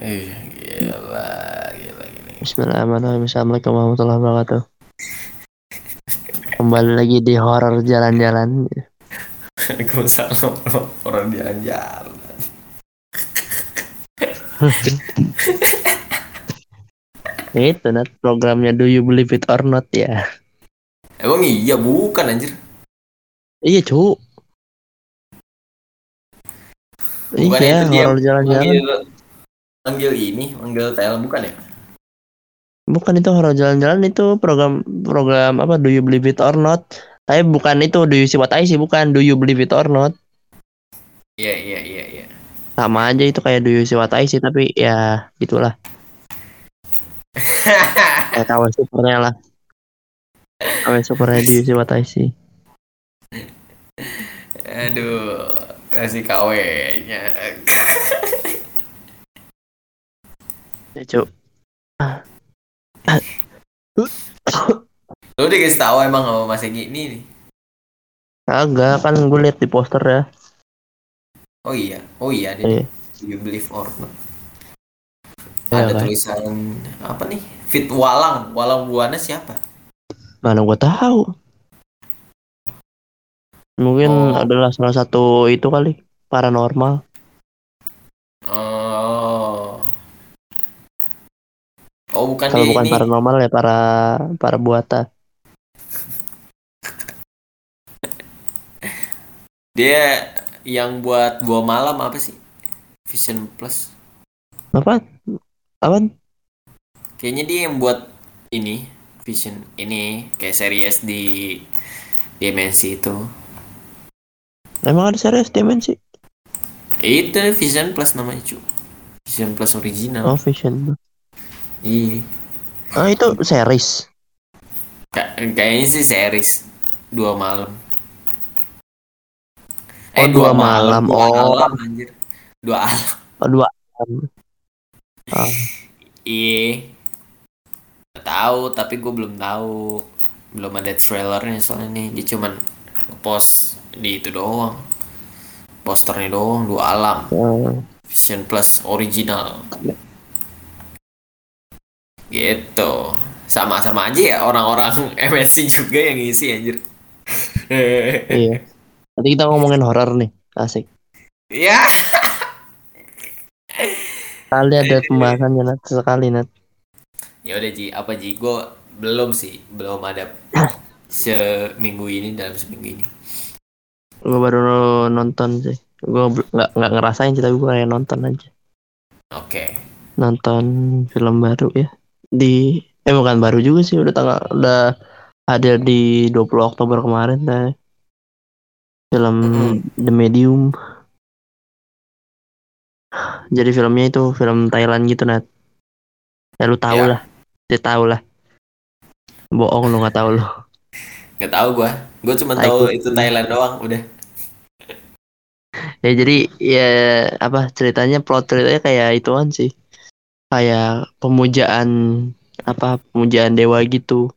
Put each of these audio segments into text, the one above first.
Eh, gila, gila, gila. Bismillahirrahmanirrahim. Assalamualaikum warahmatullahi wabarakatuh. Kembali lagi di horor jalan-jalan. Waalaikumsalam orang jalan-jalan. Itu nat programnya Do You Believe It or Not ya. Emang iya bukan anjir. Iya cu. Bukan iya horor jalan-jalan. Manggil, ini, manggil Thailand bukan ya? Bukan itu horor jalan-jalan itu program program apa Do You Believe It or Not. Tapi bukan itu Do You See What I See bukan Do You Believe It or Not. Iya, iya, iya, iya. Sama aja itu kayak Do You See What I See tapi ya gitulah. Kayak kawan supernya lah. Kawan supernya Do You See What I See. Aduh, kasih KW-nya. Ya cu. Lu dikasih tahu emang sama Mas Egi ini nih. Agak kan gue liat di poster ya. Oh iya, oh iya, ada Iya. nih. You believe or not. Iya, Ada kan? tulisan apa nih? Fit Walang, Walang Buana siapa? Mana gua tahu. Mungkin Oh. adalah salah satu itu kali paranormal. Oh. Oh bukan Kalau bukan ini. paranormal ya para para buata. Dia yang buat dua malam apa sih? Vision Plus. Apa? Apa? Kayaknya dia yang buat ini Vision ini kayak series di dimensi itu. Emang ada series dimensi? Itu Vision Plus namanya cu. Vision Plus original. Oh, Vision. Iya. Ah, itu series. Ka- kayaknya sih series dua malam. Oh, dua malam. dua Oh. alam anjir. Dua alam. Oh, dua. Ah, Iya. Nggak tahu, tapi gue belum tahu. Belum ada trailernya soalnya nih. Dia cuman post di itu doang. Posternya doang, dua alam. ah. Vision Plus original. Gitu. Sama-sama aja ya orang-orang MSC juga yang ngisi anjir. iya. Nanti kita ngomongin horor nih. Asik. ya. Kali ada pembahasannya Nat sekali Nat. Ya udah Ji, apa Ji? Gue belum sih, belum ada seminggu ini dalam seminggu ini. Gue baru nonton sih. Gue nggak nggak ngerasain sih tapi gue kayak nonton aja. Oke. Nonton film baru ya. Di eh bukan baru juga sih udah tanggal udah hadir di 20 Oktober kemarin nah. Film. The Medium. Jadi filmnya itu film Thailand gitu Nat. Ya lu tahu Ya. lah. Dia tahu lah. Bohong lu nggak tahu lu. Nggak tahu gue. Gue cuma tahu itu Thailand doang. Udah. Ya jadi ya apa ceritanya plot ceritanya kayak ituan sih. Kayak pemujaan apa pemujaan dewa gitu.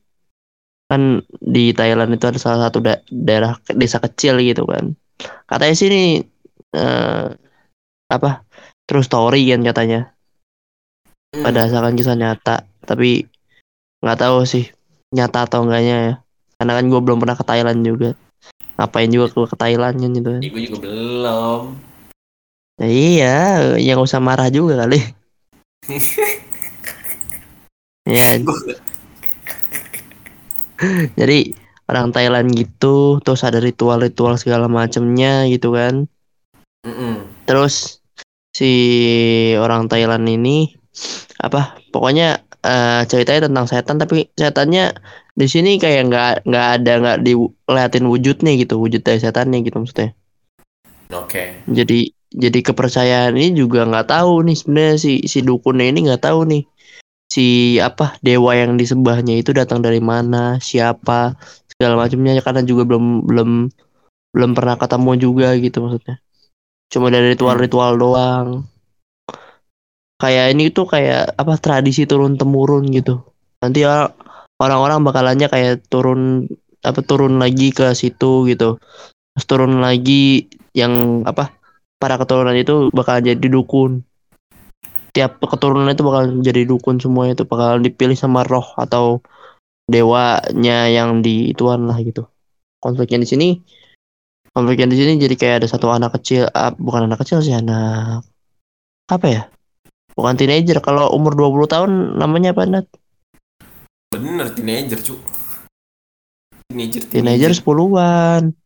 Kan di Thailand itu ada salah satu da- daerah desa kecil gitu kan. Katanya sih ini eh, apa true story kan katanya. Hmm. Berdasarkan kisah nyata. Tapi nggak tahu sih nyata atau enggaknya ya. Karena kan gue belum pernah ke Thailand juga. Ngapain juga gue ke Thailand kan gitu kan. Ya, gue juga belum. Ya iya, yang usah marah juga kali. Ya, jadi orang Thailand gitu, terus ada ritual-ritual segala macemnya gitu kan. Mm-mm. Terus si orang Thailand ini apa? Pokoknya eh, ceritanya tentang setan, tapi setannya di sini kayak nggak nggak ada nggak diliatin wujudnya gitu, wujud dari setannya gitu maksudnya. Oke. Jadi jadi kepercayaan ini juga nggak tahu nih sebenarnya si si dukunnya ini nggak tahu nih si apa dewa yang disembahnya itu datang dari mana, siapa, segala macamnya karena juga belum belum belum pernah ketemu juga gitu maksudnya. Cuma dari ritual-ritual doang. Kayak ini tuh kayak apa tradisi turun temurun gitu. Nanti orang-orang bakalannya kayak turun apa turun lagi ke situ gitu. Terus turun lagi yang apa para keturunan itu bakal jadi dukun. tiap keturunan itu bakal jadi dukun semua itu bakal dipilih sama roh atau dewanya yang di ituan lah gitu. Konfliknya di sini konfliknya di sini jadi kayak ada satu anak kecil ah, bukan anak kecil sih anak apa ya? Bukan teenager kalau umur 20 tahun namanya apa Nat? bener teenager cu. Teenager teenager. 10-an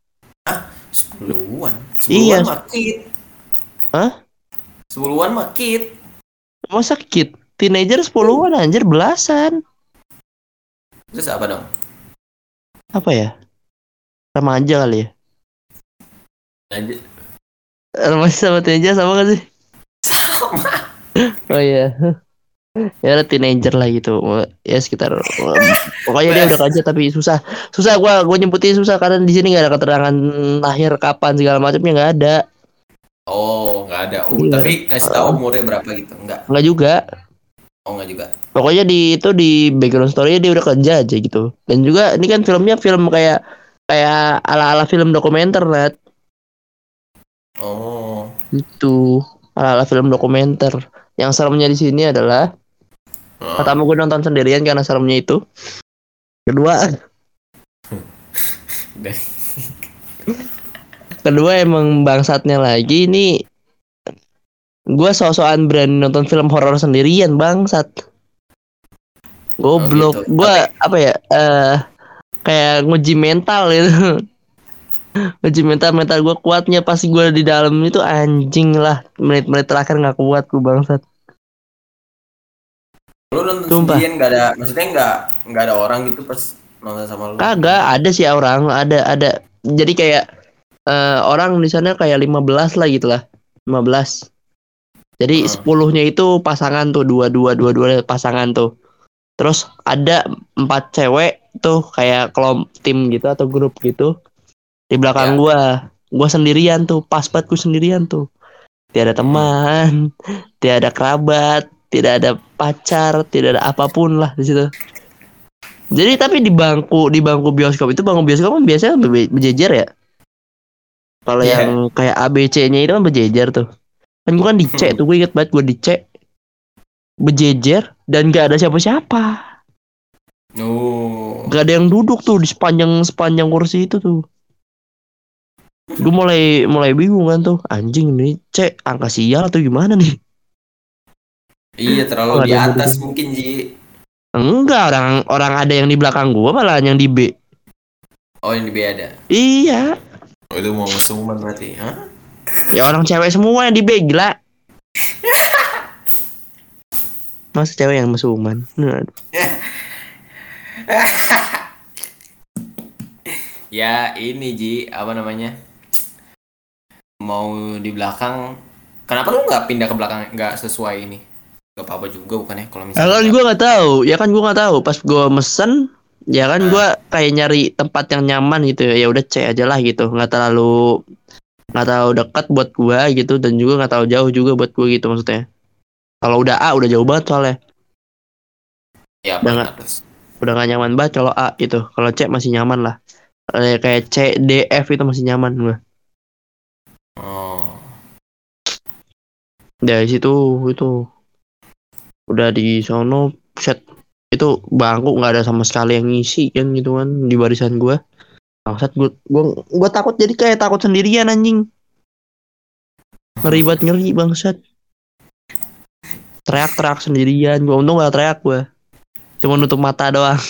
sepuluhan. Iya. sepuluhan makit Hah? sepuluhan makit masa kid teenager 10-an anjir belasan. Terus apa dong? Apa ya? Remaja kali ya? Lanjut. remaja sama teenager sama gak sih? Sama. Oh iya. Ya udah teenager lah gitu. Ya sekitar pokoknya dia udah kerja tapi susah. Susah gua gua nyebutnya susah. Karena di sini nggak ada keterangan lahir kapan segala macamnya nggak ada oh nggak ada. Oh, Iya. tapi ngasih tahu umurnya berapa gitu? Enggak nggak juga. Oh nggak juga. Pokoknya di itu di background story dia udah kerja aja gitu. Dan juga ini kan filmnya film kayak kayak ala ala film dokumenter lah oh. Itu ala ala film dokumenter. Yang seremnya di sini adalah Oh. pertama gue nonton sendirian karena seremnya itu. Kedua kedua emang bangsatnya lagi ini gue so-soan berani nonton film horor sendirian bangsat. Goblok. Oh, gitu. gue apa ya eh kayak nguji mental gitu. Nguji mental mental gue kuatnya pas gue di dalam itu anjing lah. Menit-menit terakhir nggak kuat gue bangsat. Lu nonton Sumpah. sendirian nggak ada maksudnya nggak nggak ada orang gitu pas nonton sama lu? Kagak ada sih orang ada ada. Jadi kayak eh, orang di sana kayak 15 lah gitu lah. 15 jadi Hmm. sepuluhnya itu pasangan tuh dua dua dua dua pasangan tuh. Terus ada empat cewek tuh kayak kelom tim gitu atau grup gitu. Di belakang Ya. gua. Gua sendirian tuh pas banget gua sendirian tuh. Tiada teman tiada kerabat tidak ada pacar tidak ada apa pun lah di situ. Jadi tapi di bangku di bangku bioskop itu bangku bioskop kan biasanya be- berjejer ya kalau Iya. yang kayak ABC-nya itu kan berjejer tuh. Kan gua kan di C Hmm. tuh gue inget banget gua di C. Berjejer dan gak ada siapa-siapa. Oh. Gak ada yang duduk tuh di sepanjang sepanjang kursi itu tuh. Gue mulai mulai bingung kan tuh. Anjing nih C angka sial atau gimana nih? Iya Oh, terlalu ada di atas duduk. mungkin ji. Enggak orang orang ada yang di belakang gua malah yang di B. Oh yang di B ada? Iya. oh, itu mau musuhan berarti Hah? ya orang cewek semua yang di B gila. Masa cewek yang mesuman Nah, ya ini ji. Apa namanya? Mau di belakang. Kenapa lu nggak pindah ke belakang? Nggak sesuai ini. Gak apa-apa juga bukan ya kalau Ya misalnya kan gue nggak tahu, ya kan gue nggak tahu. Pas gue mesen, ya kan gue kayak nyari tempat yang nyaman gitu. Ya udah C aja lah gitu, nggak terlalu nggak terlalu dekat buat gue gitu dan juga nggak terlalu jauh juga buat gue gitu maksudnya. Kalau udah A udah jauh banget soalnya, ya Udah nggak- udah nggak nyaman banget kalau A gitu. Kalau C masih nyaman lah. Kayak kayak C, D, F itu masih nyaman gue. oh Dari situ itu udah di sono set itu bangku nggak ada sama sekali yang ngisi kan gitu kan di barisan gua. Bangsat gua gua gua takut jadi kayak takut sendirian anjing. Ngeri banget ngeri bangsat. Teriak-teriak sendirian gua untung gak teriak gua. Cuma nutup mata doang.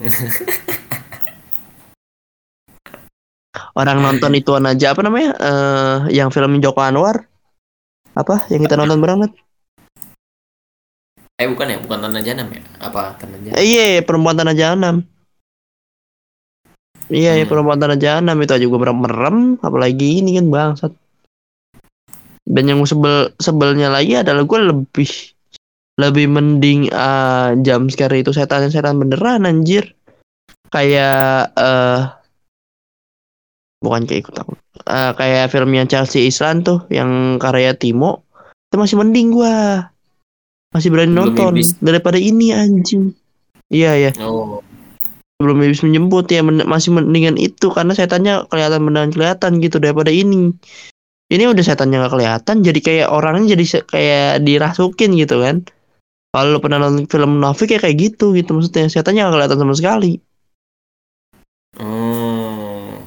Orang nonton ituan aja apa namanya eh yang film Joko Anwar? Apa? Yang kita nonton bareng Nat? Eh bukan ya bukan tanah janam ya apa tanah janam Eh, Iya, perempuan tanah jahanam. Iya, iya, Hmm. perempuan tanah jahanam itu aja gue merem merem, apalagi ini kan bangsat. Dan yang sebel sebelnya lagi adalah gue lebih lebih mending ah, jam scare itu setan setan beneran anjir. Kayak eh bukan kayak ikut takut. Eh, kayak filmnya Chelsea Islan tuh yang karya Timo itu masih mending gua masih berani Belum nonton iblis. daripada ini anjing. Iya ya oh. Belum habis menjemput ya men- masih mendingan itu karena setannya kelihatan beneran kelihatan gitu daripada ini. Ini udah setannya nggak kelihatan jadi kayak orangnya jadi kayak dirasukin gitu kan. Kalau pernah nonton film munafik ya kayak gitu gitu maksudnya. Setannya nggak kelihatan sama sekali. Hmm.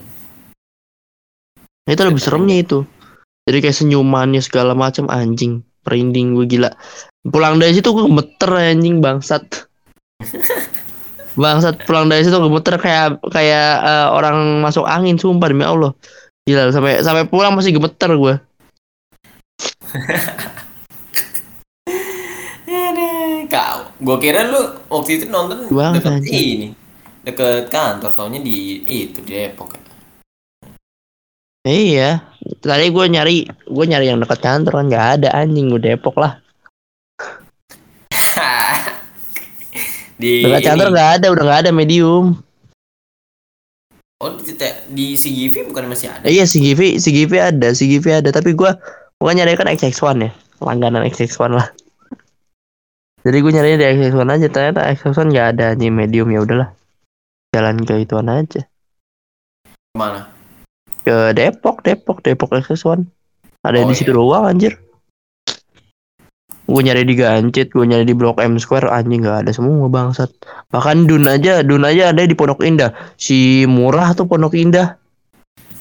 Itu lebih seremnya itu. Jadi kayak senyumannya segala macam anjing merinding gue gila pulang dari situ gue gemeter anjing bangsat bangsat pulang dari situ gemeter kayak kayak eh, orang masuk angin sumpah demi Allah gila sampai sampai pulang masih gemeter gue Kau, gua kira lu waktu itu nonton Banget, deket ini, deket kantor, taunya di itu di Depok. ya. Iya, tadi gue nyari, gue nyari yang dekat kantor kan nggak ada anjing gue Depok lah. di Dekat kantor nggak ada, udah nggak ada medium. Oh di, di CGV bukan masih ada? Iya si Givi ada, Givi ada, tapi gue gue nyari kan XX1 ya, langganan XX1 lah. Jadi gue nyarinya di XX1 aja, ternyata XX1 nggak ada anjing medium ya udahlah, jalan ke ituan aja, Ke mana? Ke Depok, Depok, Depok XX1. Ada Oh, di situ iya. doang anjir. Gue nyari di Gancit, gue nyari di Blok M Square, anjing nggak ada semua bangsat. Bahkan Dun aja, Dun aja ada di Pondok Indah. Si murah tuh Pondok Indah.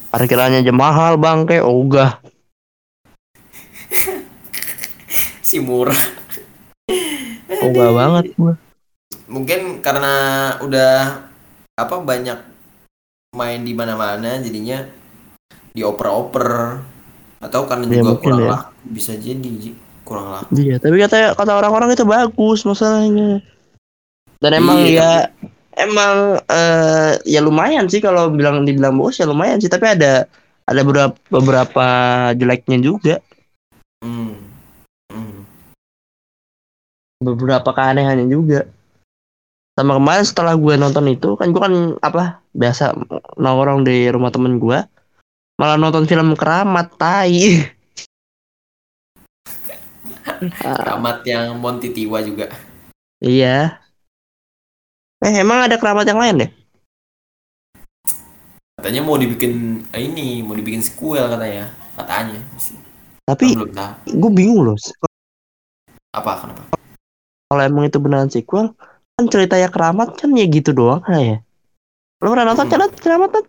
Parkirannya aja mahal bangke, ogah. Si murah. Ogah banget gua. Mungkin karena udah apa banyak main di mana-mana jadinya dioper-oper atau karena Ya, juga kurang ya. laku bisa jadi kurang laku. Iya, tapi kata kata orang-orang itu bagus masalahnya. Dan emang Iya, ya emang eh, ya lumayan sih kalau bilang dibilang bagus ya lumayan sih, tapi ada ada beberapa beberapa jeleknya juga. Hmm. Hmm. beberapa keanehannya juga sama kemarin setelah gue nonton itu kan gue kan apa biasa nongkrong di rumah temen gue malah nonton film keramat tai. Keramat yang Monty Tiwa juga. iya. Eh emang ada keramat yang lain deh? Katanya mau dibikin eh, ini, mau dibikin sequel katanya. Katanya tapi gue bingung loh. Apa kenapa? kalau emang itu beneran sequel kan ceritanya keramat kan ya gitu doang lah ya. Lo pernah nonton Hmm. kan keramat kan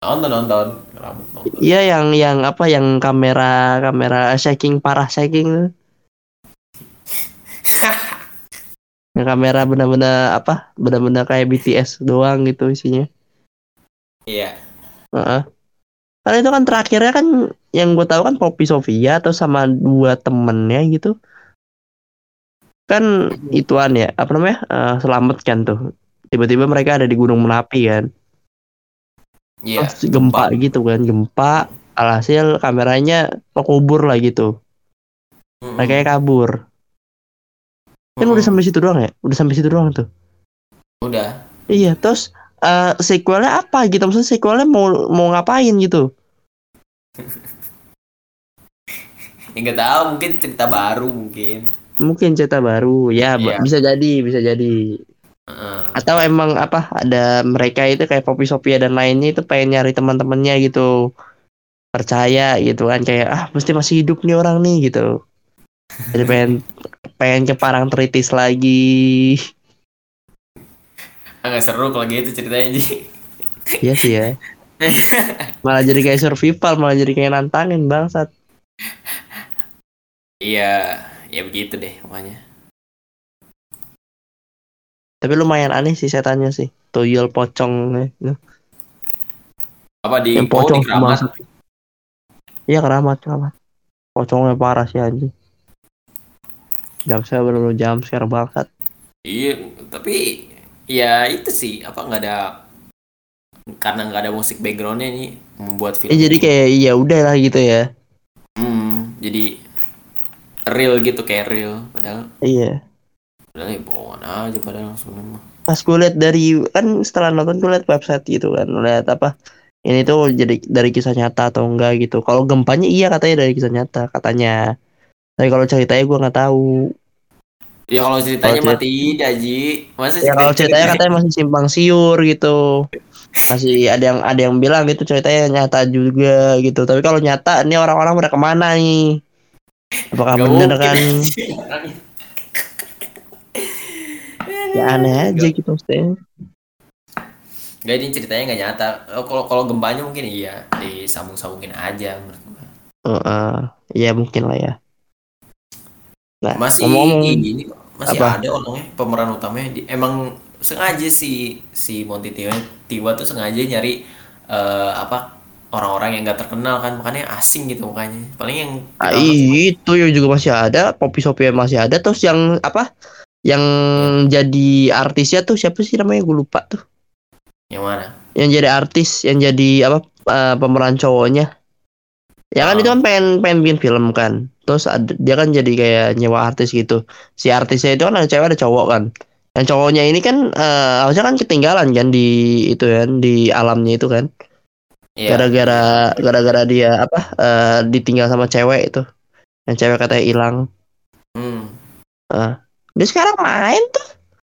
Nonton nonton. Iya yang yang apa yang kamera kamera shaking parah shaking yang kamera benar-benar apa benar-benar kayak BTS doang gitu isinya Iya. Heeh. Karena itu kan terakhirnya kan yang gue tahu kan Poppy Sofia atau sama dua temennya gitu. Kan ituan ya, apa namanya? eh, selamat kan tuh. Tiba-tiba mereka ada di Gunung Merapi kan. Iya. Terus gempa gitu kan, gempa. Alhasil kameranya kekubur lah gitu. Mm-mm. Mereka kabur. Kan udah sampai situ doang ya? Udah sampai situ doang tuh. Udah. Iya, terus eh sequelnya apa gitu? Maksudnya sequelnya mau mau ngapain gitu? Ya nggak tahu mungkin cerita baru mungkin. Mungkin cerita baru. Ya, Iya. bisa jadi, bisa jadi. Heeh. atau emang apa ada mereka itu kayak Poppy Sophia dan lainnya itu pengen nyari teman-temannya gitu percaya gitu kan kayak ah mesti masih hidup nih orang nih gitu jadi pengen pengen ke Parang Tritis lagi Ah, nggak seru kalau gitu ceritanya Ji. iya sih ya malah jadi kayak survival malah jadi kayak nantangin bangsat Iya, ya begitu deh pokoknya. Tapi lumayan aneh sih setannya sih tuyul pocong. Apa di yang oh, di pocong keramat? iya keramat keramat pocongnya parah sih anjing jam saya bener jam share bangsat Iya, tapi ya itu sih apa nggak ada karena nggak ada musik backgroundnya nih membuat Eh, film. jadi kayak iya udah lah gitu ya. Hmm, jadi real gitu kayak real padahal Iya. Padahal ya bohongan aja padahal langsung mah. Pas gue liat dari kan setelah nonton gue liat website gitu kan, lihat apa ini tuh jadi dari kisah nyata atau enggak gitu. Kalau gempanya iya katanya dari kisah nyata katanya. Tapi kalau ceritanya gue nggak tahu. Ya kalau ceritanya Kalau mah tidak Ji. Masa Ya kalau ceritanya katanya masih simpang siur gitu. masih ada yang ada yang bilang gitu ceritanya nyata juga gitu tapi kalau nyata ini orang-orang pada ke mana nih apakah Nggak bener mungkin, kan. Ya aneh aja gitu maksudnya Nggak, ini ceritanya nggak nyata. Oh, Kalau kalau gempanya mungkin iya disambung-sambungin aja menurut gua. Heeh. ya mungkin lah ya nah Masih ngomong-ngomong ini masih Apa? ada orangnya pemeran utamanya di, emang sengaja si si Monty Tiwa, Tiwa tuh sengaja nyari eh, apa orang-orang yang nggak terkenal kan makanya asing gitu mukanya. Paling yang ah, itu yang juga masih ada Poppy Sophia masih ada terus yang apa yang ya, jadi artisnya tuh siapa sih namanya? Gue lupa tuh. Yang mana? yang jadi artis yang jadi apa eh, pemeran cowoknya. Ya kan itu Ah, kan pengen pengen bikin film kan. Terus ada, dia kan jadi kayak nyewa artis gitu. Si artisnya itu kan ada cewek ada cowok kan. Yang cowoknya ini kan eh, harusnya kan ketinggalan kan di itu kan di alamnya itu kan. Iya, gara-gara gara-gara dia apa eh, ditinggal sama cewek itu. Yang cewek katanya hilang. Hmm. Eh, dia sekarang main tuh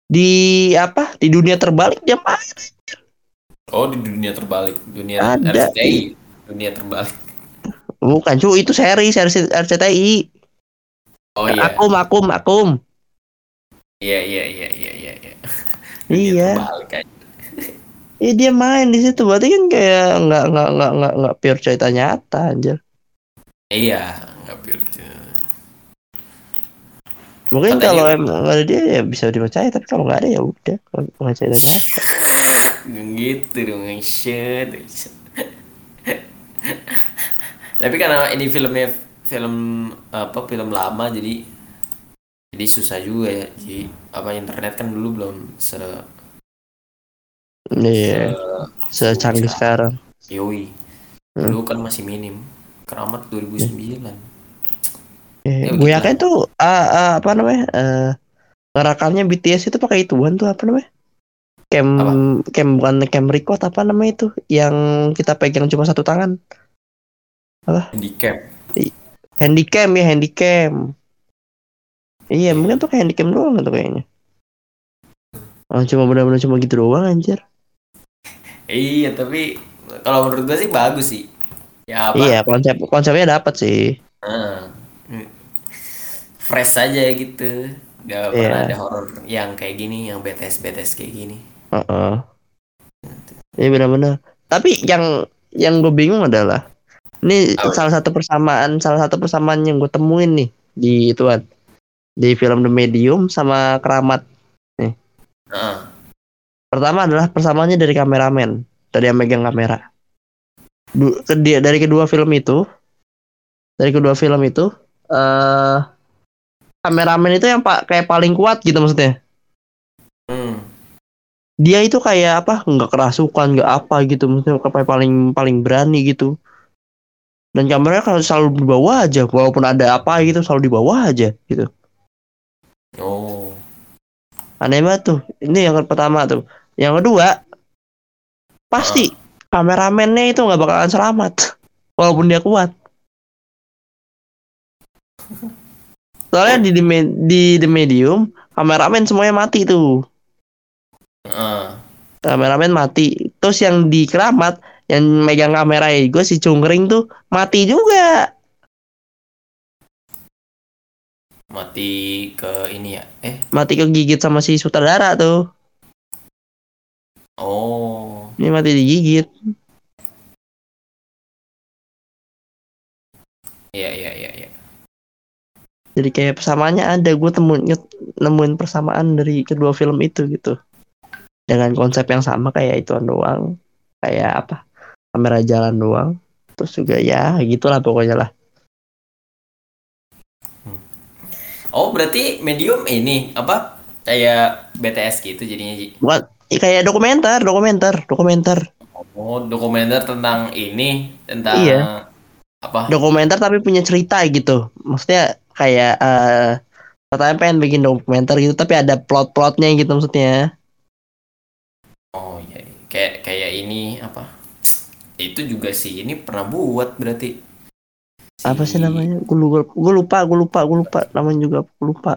di apa di dunia terbalik dia main Oh di dunia terbalik, dunia ada RCTI, dunia terbalik. bukan cu itu seri seri RCTI Oh iya, akum akum akum iya iya iya iya iya. iya. Iya. Iya dia main di situ berarti kan kayak nggak nggak nggak nggak nggak pure cerita nyata anjir. Iya, nggak pure. Mungkin Katanya- kalau emang ada dia ya bisa dipercaya tapi kalau nggak ada ya udah nggak cerita nyata. gitu dong shit tapi karena ini filmnya film apa film lama jadi jadi susah juga ya jadi apa internet kan dulu belum se Iya, se secanggih sekarang. yoi Hmm. dulu kan masih minim keramat 2009 Eh, Ya, gue yakin tuh ah, ah, apa namanya eh ngerakamnya BTS itu pakai ituan tuh apa namanya? Cam Apa? cam bukan cam record apa namanya itu yang kita pegang cuma satu tangan. handicap Handycam ya handycam. Iya mungkin tuh kayak handycam doang tuh kayaknya. Oh, cuma benar-benar cuma gitu doang anjir. iya tapi kalau menurut gue sih bagus sih ya apa Iya konsep konsepnya dapat sih. Ah, mm, fresh aja gitu Gak Iya. pernah ada horor yang kayak gini yang BTS BTS kayak gini Heeh. Iya benar-benar. Tapi yang yang gue bingung adalah ini Apa? salah satu persamaan salah satu persamaan yang gue temuin nih di ituan di film The Medium sama Keramat. Ah, Pertama adalah persamaannya dari kameramen, dari yang megang kamera. Du- dari kedua film itu, dari kedua film itu, eh kameramen itu yang pak kayak paling kuat gitu maksudnya. hmm. Dia itu kayak apa? Nggak kerasukan, nggak apa gitu, maksudnya kayak paling paling berani gitu. Dan kameranya kalau selalu di bawah aja, walaupun ada apa gitu selalu di bawah aja gitu. oh Aneh banget tuh. Ini yang pertama tuh. Yang kedua, pasti kameramennya itu nggak bakalan selamat, walaupun dia kuat. Soalnya di, di me- di The Medium, kameramen semuanya mati tuh. Ah, Kameramen mati. Terus yang di keramat, yang megang kamera gue si Cungkring tuh mati juga. mati ke ini ya eh Mati kegigit sama si sutradara tuh. oh Ini mati digigit. iya iya iya Jadi kayak persamaannya ada. Gue temuin nemuin persamaan dari kedua film itu gitu. Dengan konsep yang sama kayak itu doang. Kayak apa? Kamera jalan doang. Terus juga ya gitulah pokoknya lah. oh berarti medium ini apa kayak BTS gitu jadinya Ji? Bukan ya kayak dokumenter, dokumenter, dokumenter. oh dokumenter tentang ini tentang Iya. apa Dokumenter tapi punya cerita gitu. Maksudnya kayak eh katanya pengen bikin dokumenter gitu tapi ada plot-plotnya gitu maksudnya. oh iya iya. kayak kayak ini apa itu juga sih ini pernah buat berarti Si- Apa sih namanya? Gue lupa, gue lupa, gue lupa, gue lupa. Namanya juga gue lupa.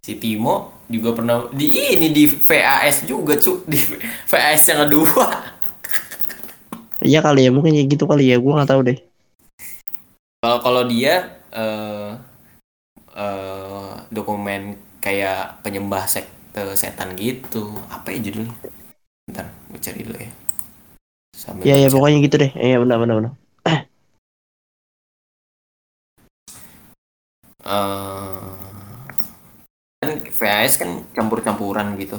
si Timo juga pernah di ini di VAS juga cu di VAS yang kedua Iya kali ya mungkin ya gitu kali ya gue nggak tahu deh Kalau kalau dia eh eh dokumen kayak penyembah sekte setan gitu. Apa ya judulnya? Bentar, gue cari dulu ya. Sambil Iya ya baca. pokoknya gitu deh iya benar benar benar Eh, kan VHS kan campur-campuran gitu.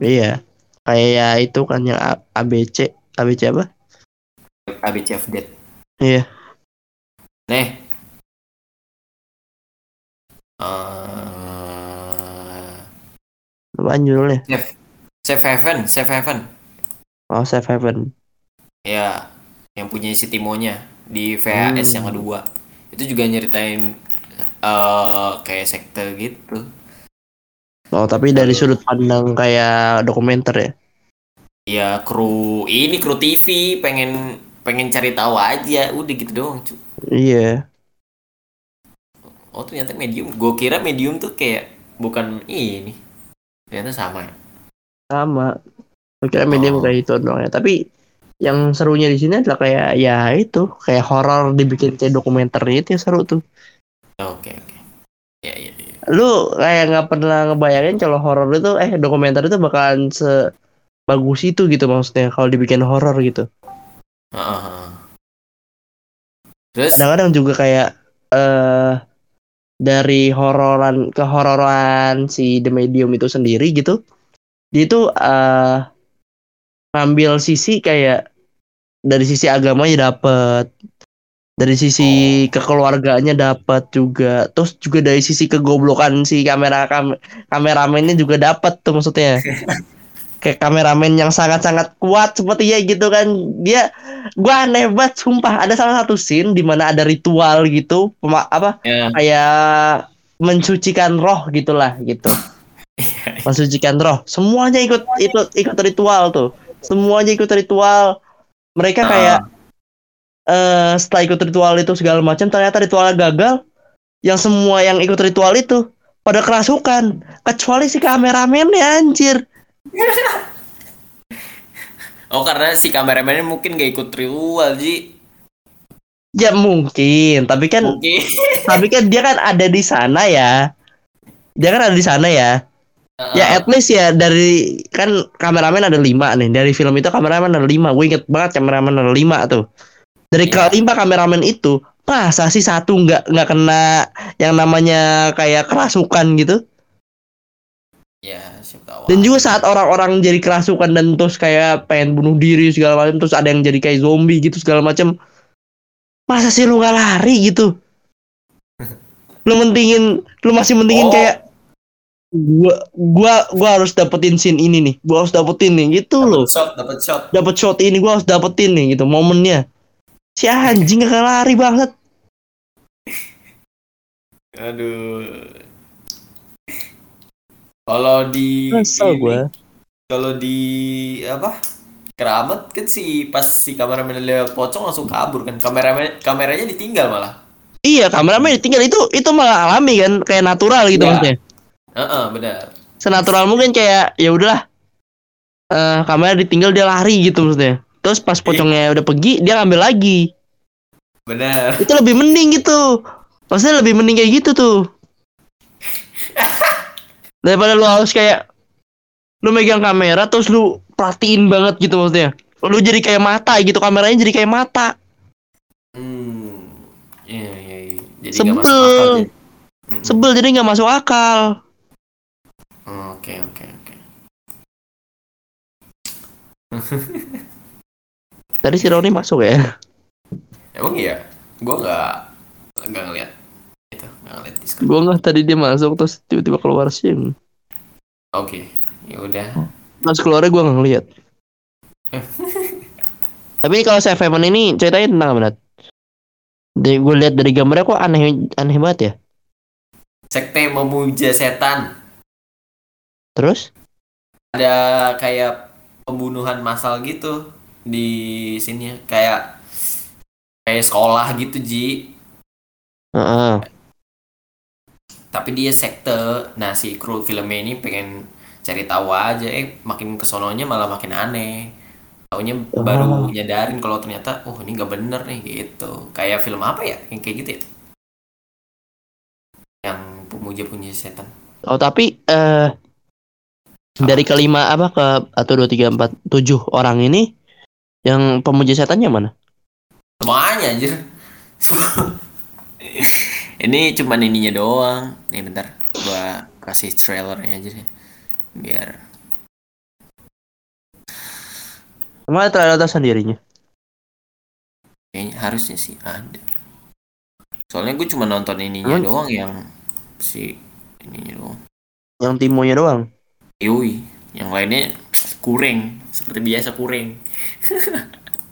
iya kayak ya itu kan yang ABC ABC apa ABCF Dead. Iya. Nih. Apaan judulnya Save, Save Heaven, Save Heaven. oh Safe Haven Ya, yang punya si Timonya di VHS Hmm. yang kedua. Itu juga nyeritain eh kayak sekte gitu. oh tapi dari sudut pandang kayak dokumenter ya Ya kru ini kru TV pengen pengen cari tahu aja, udah gitu doang, cu. iya Oh ternyata medium. Gue kira medium tuh kayak bukan ini. Ternyata sama. ya. sama kira medium Oh. kayak itu doang ya tapi yang serunya di sini adalah kayak ya itu kayak horor dibikin kayak dokumenter itu yang seru tuh Oke oke. Ya ya ya. lu kayak nggak pernah ngebayangin kalau horor itu eh dokumenter itu bakalan sebagus itu gitu maksudnya kalau dibikin horor gitu Heeh, heeh. Terus kadang-kadang juga kayak eh dari hororan ke hororan si The Medium itu sendiri gitu dia itu eh ngambil sisi kayak dari sisi agamanya dapet dari sisi kekeluargaannya dapat juga terus juga dari sisi kegoblokan si kamera kam kameramennya juga dapat tuh maksudnya kayak kameramen yang sangat-sangat kuat seperti ya gitu kan. Dia gua aneh banget sumpah. Ada salah satu scene di mana ada ritual gitu pema- apa ya. kayak mensucikan roh gitulah gitu. Mensucikan roh. Semuanya ikut ikut ikut ritual tuh. Semuanya ikut ritual. Mereka kayak eh setelah ikut ritual itu segala macam ternyata ritualnya gagal. Yang semua yang ikut ritual itu pada kerasukan. Kecuali si kameramennya anjir Oh karena si kameramennya mungkin gak ikut ritual Ji. ya mungkin. Tapi kan Oke. tapi kan dia kan ada di sana ya. Dia kan ada di sana ya. Ya at least ya dari kan kameramen ada lima nih. Dari film itu kameramen ada lima. Gue inget banget kameramen ada lima tuh. Dari Iya. kelima kameramen itu masa sih satu nggak nggak kena yang namanya kayak kerasukan gitu Ya siapa tahu. dan juga saat orang-orang jadi kerasukan dan terus kayak pengen bunuh diri segala macam terus ada yang jadi kayak zombie gitu segala macam masa sih lu nggak lari gitu lu mentingin lu masih mentingin Oh. kayak gua gua gua harus dapetin scene ini nih gua harus dapetin nih gitu loh Dapat shot, dapat shot. dapet shot ini gua harus dapetin nih gitu momennya si anjing gak lari banget Aduh. Kalau di Kesel. Kalau di apa? Keramat kan si pas si kameramen lihat pocong langsung kabur kan. Kameramen kameranya ditinggal malah. iya kameramen ditinggal itu itu malah alami kan kayak natural gitu Iya. maksudnya Heeh, benar. senatural mungkin kayak ya udahlah eh kamera ditinggal dia lari gitu maksudnya terus pas pocongnya udah pergi dia ngambil lagi Benar. itu lebih mending gitu maksudnya lebih mending kayak gitu tuh daripada lu harus kayak lu megang kamera terus lu perhatiin banget gitu maksudnya lu jadi kayak mata gitu kameranya jadi kayak mata Hmm. Iya, iya, iya. Jadi Sebel. nggak masuk akal jadi. Mm-mm. sebel jadi nggak masuk akal Oke, oke, oke. tadi si Roni masuk ya Emang iya? Gua nggak nggak ngeliat nggak Discord. gua nggak tadi dia masuk terus tiba-tiba keluar sim Oke, ya udah. pas keluarnya gua nggak ngeliat tapi ini kalau saya Seven ini ceritanya tentang apa? Dari gue lihat dari gambarnya kok aneh aneh banget ya. Sekte memuja setan. Terus? Ada kayak pembunuhan massal gitu di sini kayak kayak sekolah gitu Ji. Heeh. Tapi dia sekte. Nah si kru filmnya ini pengen cari tahu aja. Eh makin kesononya malah makin aneh. taunya Oh. baru nyadarin kalau ternyata oh ini nggak bener nih gitu kayak film apa ya yang kayak gitu ya yang pemuja-pemuja setan Oh tapi eh dari kelima apa ke atau dua tiga empat tujuh orang ini yang pemuja setannya mana? semuanya anjir ini cuman ininya doang. Nih bentar. Gua kasih trailernya aja deh biar Emang ada trailer sendirinya? kayaknya harusnya sih ada. Soalnya gue cuma nonton ininya Emang- doang yang si ininya doang. Yang timonya doang. Yoi, yang lainnya kuring seperti biasa kuring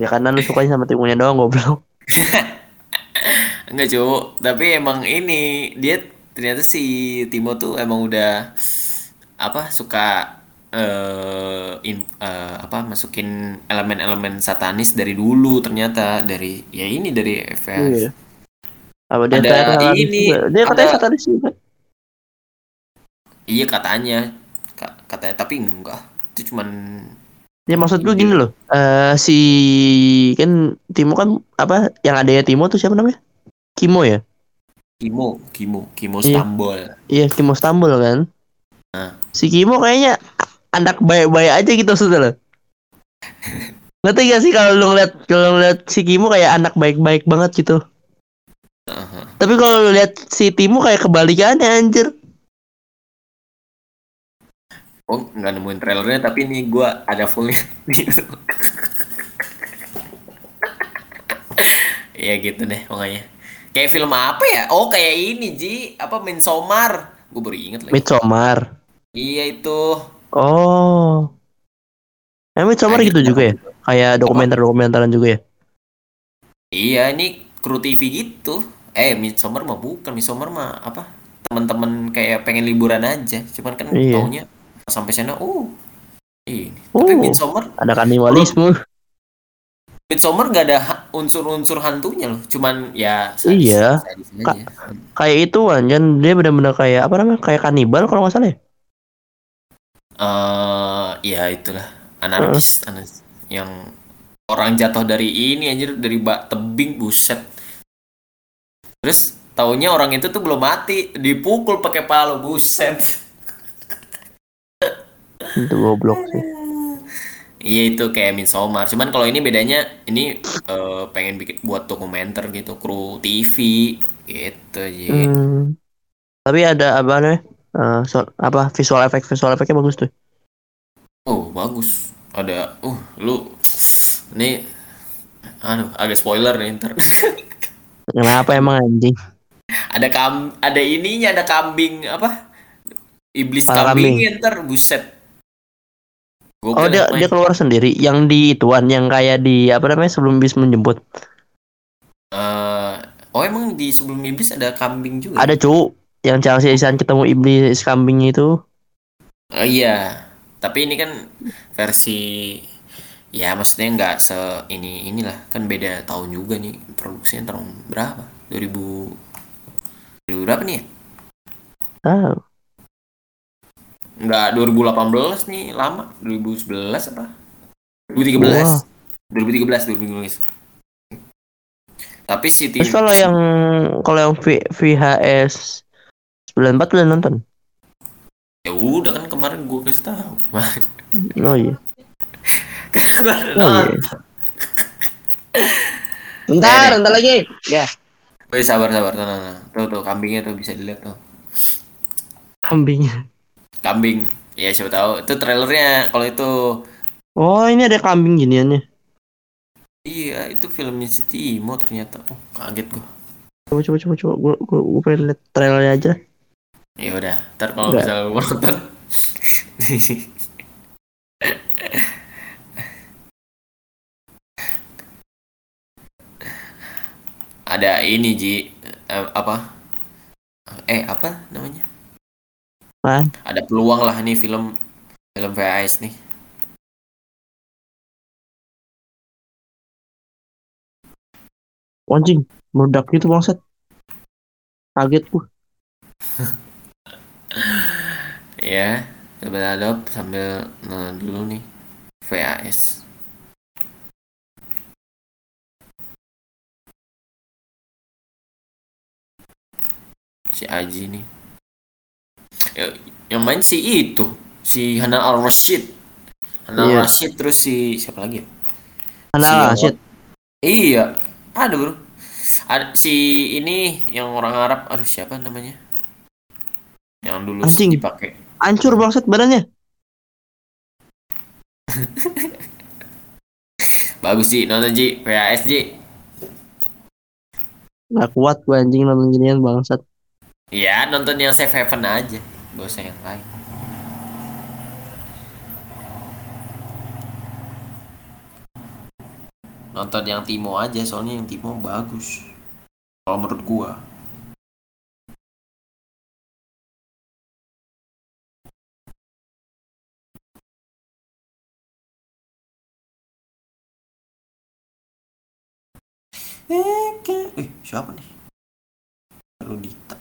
Ya karena lu sukanya sama timonya doang goblok. enggak cuk tapi emang ini dia ternyata si Timo tuh emang udah apa suka eh in- eh, apa masukin elemen-elemen satanis dari dulu ternyata dari ya ini dari FS Iya. Apa dia Ada ini, juga? Dia katanya ada- satanis juga. iya katanya Ka- katanya tapi enggak itu cuman Ya maksud gue Iya. gini loh. Eh si kan Timo kan apa yang adanya Timo tuh siapa namanya? Kimo ya? Kimo Kimo Kimo Iya. Stambol Iya Kimo Stambul kan. Nah. Si Kimo kayaknya anak baik-baik aja gitu loh. Ngerti gak sih kalau lu ngeliat kalau ngeliat si Kimo kayak anak baik-baik banget gitu. Aha. Tapi kalau lu lihat si Timo kayak kebalikannya anjir. Oh, nggak nemuin trailernya, tapi ini gua ada fullnya. Iya gitu deh pokoknya. Kayak film apa ya? Oh kayak ini Ji, apa Midsommar. Gue baru inget lagi. Midsommar. Iya itu. Oh. Emang Midsommar gitu juga ya? Kayak dokumenter-dokumentaran juga ya? Iya ini kru TV gitu. Eh Midsommar mah bukan Midsommar mah apa? Teman-teman kayak pengen liburan aja. Cuman kan Iya. taunya sampai sana, uh. Ini. Tapi Oh. Midsommar Ada kanibalisme. Midsommar gak ada unsur-unsur hantunya loh, cuman ya Iya. sadis Ka- aja. Kayak itu kan dia benar-benar kayak apa namanya? Kayak kanibal kalau nggak salah ya? Eh, ya itulah anarkis, anarkis yang orang jatuh dari ini anjir dari bak tebing buset. Terus taunya orang itu tuh belum mati, dipukul pakai palu buset. Itu goblok sih. Iya itu kayak Midsommar. Cuman kalau ini bedanya ini eh, pengen bikin buat dokumenter gitu, kru TV gitu Ji. Hmm. Tapi ada apa namanya? Eh, so- apa visual efek visual efeknya bagus tuh. Oh, bagus. Ada, uh, lu ini aduh, agak spoiler nih ntar. Kenapa emang anjing? ada kam ada ininya, ada kambing apa? Iblis Kepala kambingnya ntar buset. Gokil Oh dia emang. dia keluar sendiri. Yang di ituan yang kayak di apa namanya sebelum bis menjemput. Eh, oh emang di sebelum iblis ada kambing juga. Ada cu yang Chelsea Isan ketemu iblis kambingnya itu. Oh, iya. Tapi ini kan versi ya maksudnya nggak se ini inilah kan beda tahun juga nih produksinya tahun berapa 2000 2000 berapa nih ya Ah, Nggak 2018 nih lama 2011 apa 2013 Wah. 2013 2013 tapi si tim terus kalau yang kalau yang V- VHS 94 udah nonton? ya udah kan kemarin gue kasih tahu Oh iya. Gua Oh iya. Bentar, deh. bentar lagi. Ya. Woi, sabar sabar tuh, tuh, tuh kambingnya tuh bisa dilihat tuh Kambingnya. Kambing. Ya siapa tahu. Itu trailernya kalau itu. Oh, ini ada kambing giniannya. iya itu filmnya si Timo ternyata. Oh kaget gue Coba coba coba coba. Gua gua, gua pengen lihat trailernya aja. ya udah ntar kalau lu mau nonton. Ada ini Ji. Eh, apa? Eh apa namanya kan? Ada peluang lah nih film film VIS nih. Wancing, meledak gitu bangset, kaget tuh ya coba adop sambil nah, dulu nih VAS si Aji nih ya, yang main si itu si Hanan Al Rashid Hanan Al Iya. Rashid terus si siapa lagi ya? Ana Si yang- Rashid. iya ada bro ada si ini yang orang Arab aduh siapa namanya yang dulu Anjing. dipakai Hancur bangsat badannya. bagus Ji nonton Ji PAS Ji Gak kuat gue anjing nonton ginian bangsat. ya nonton yang Safe Haven aja usah yang lain nonton yang Timo aja soalnya yang Timo bagus kalau menurut gua Eh, siapa nih? Rudita.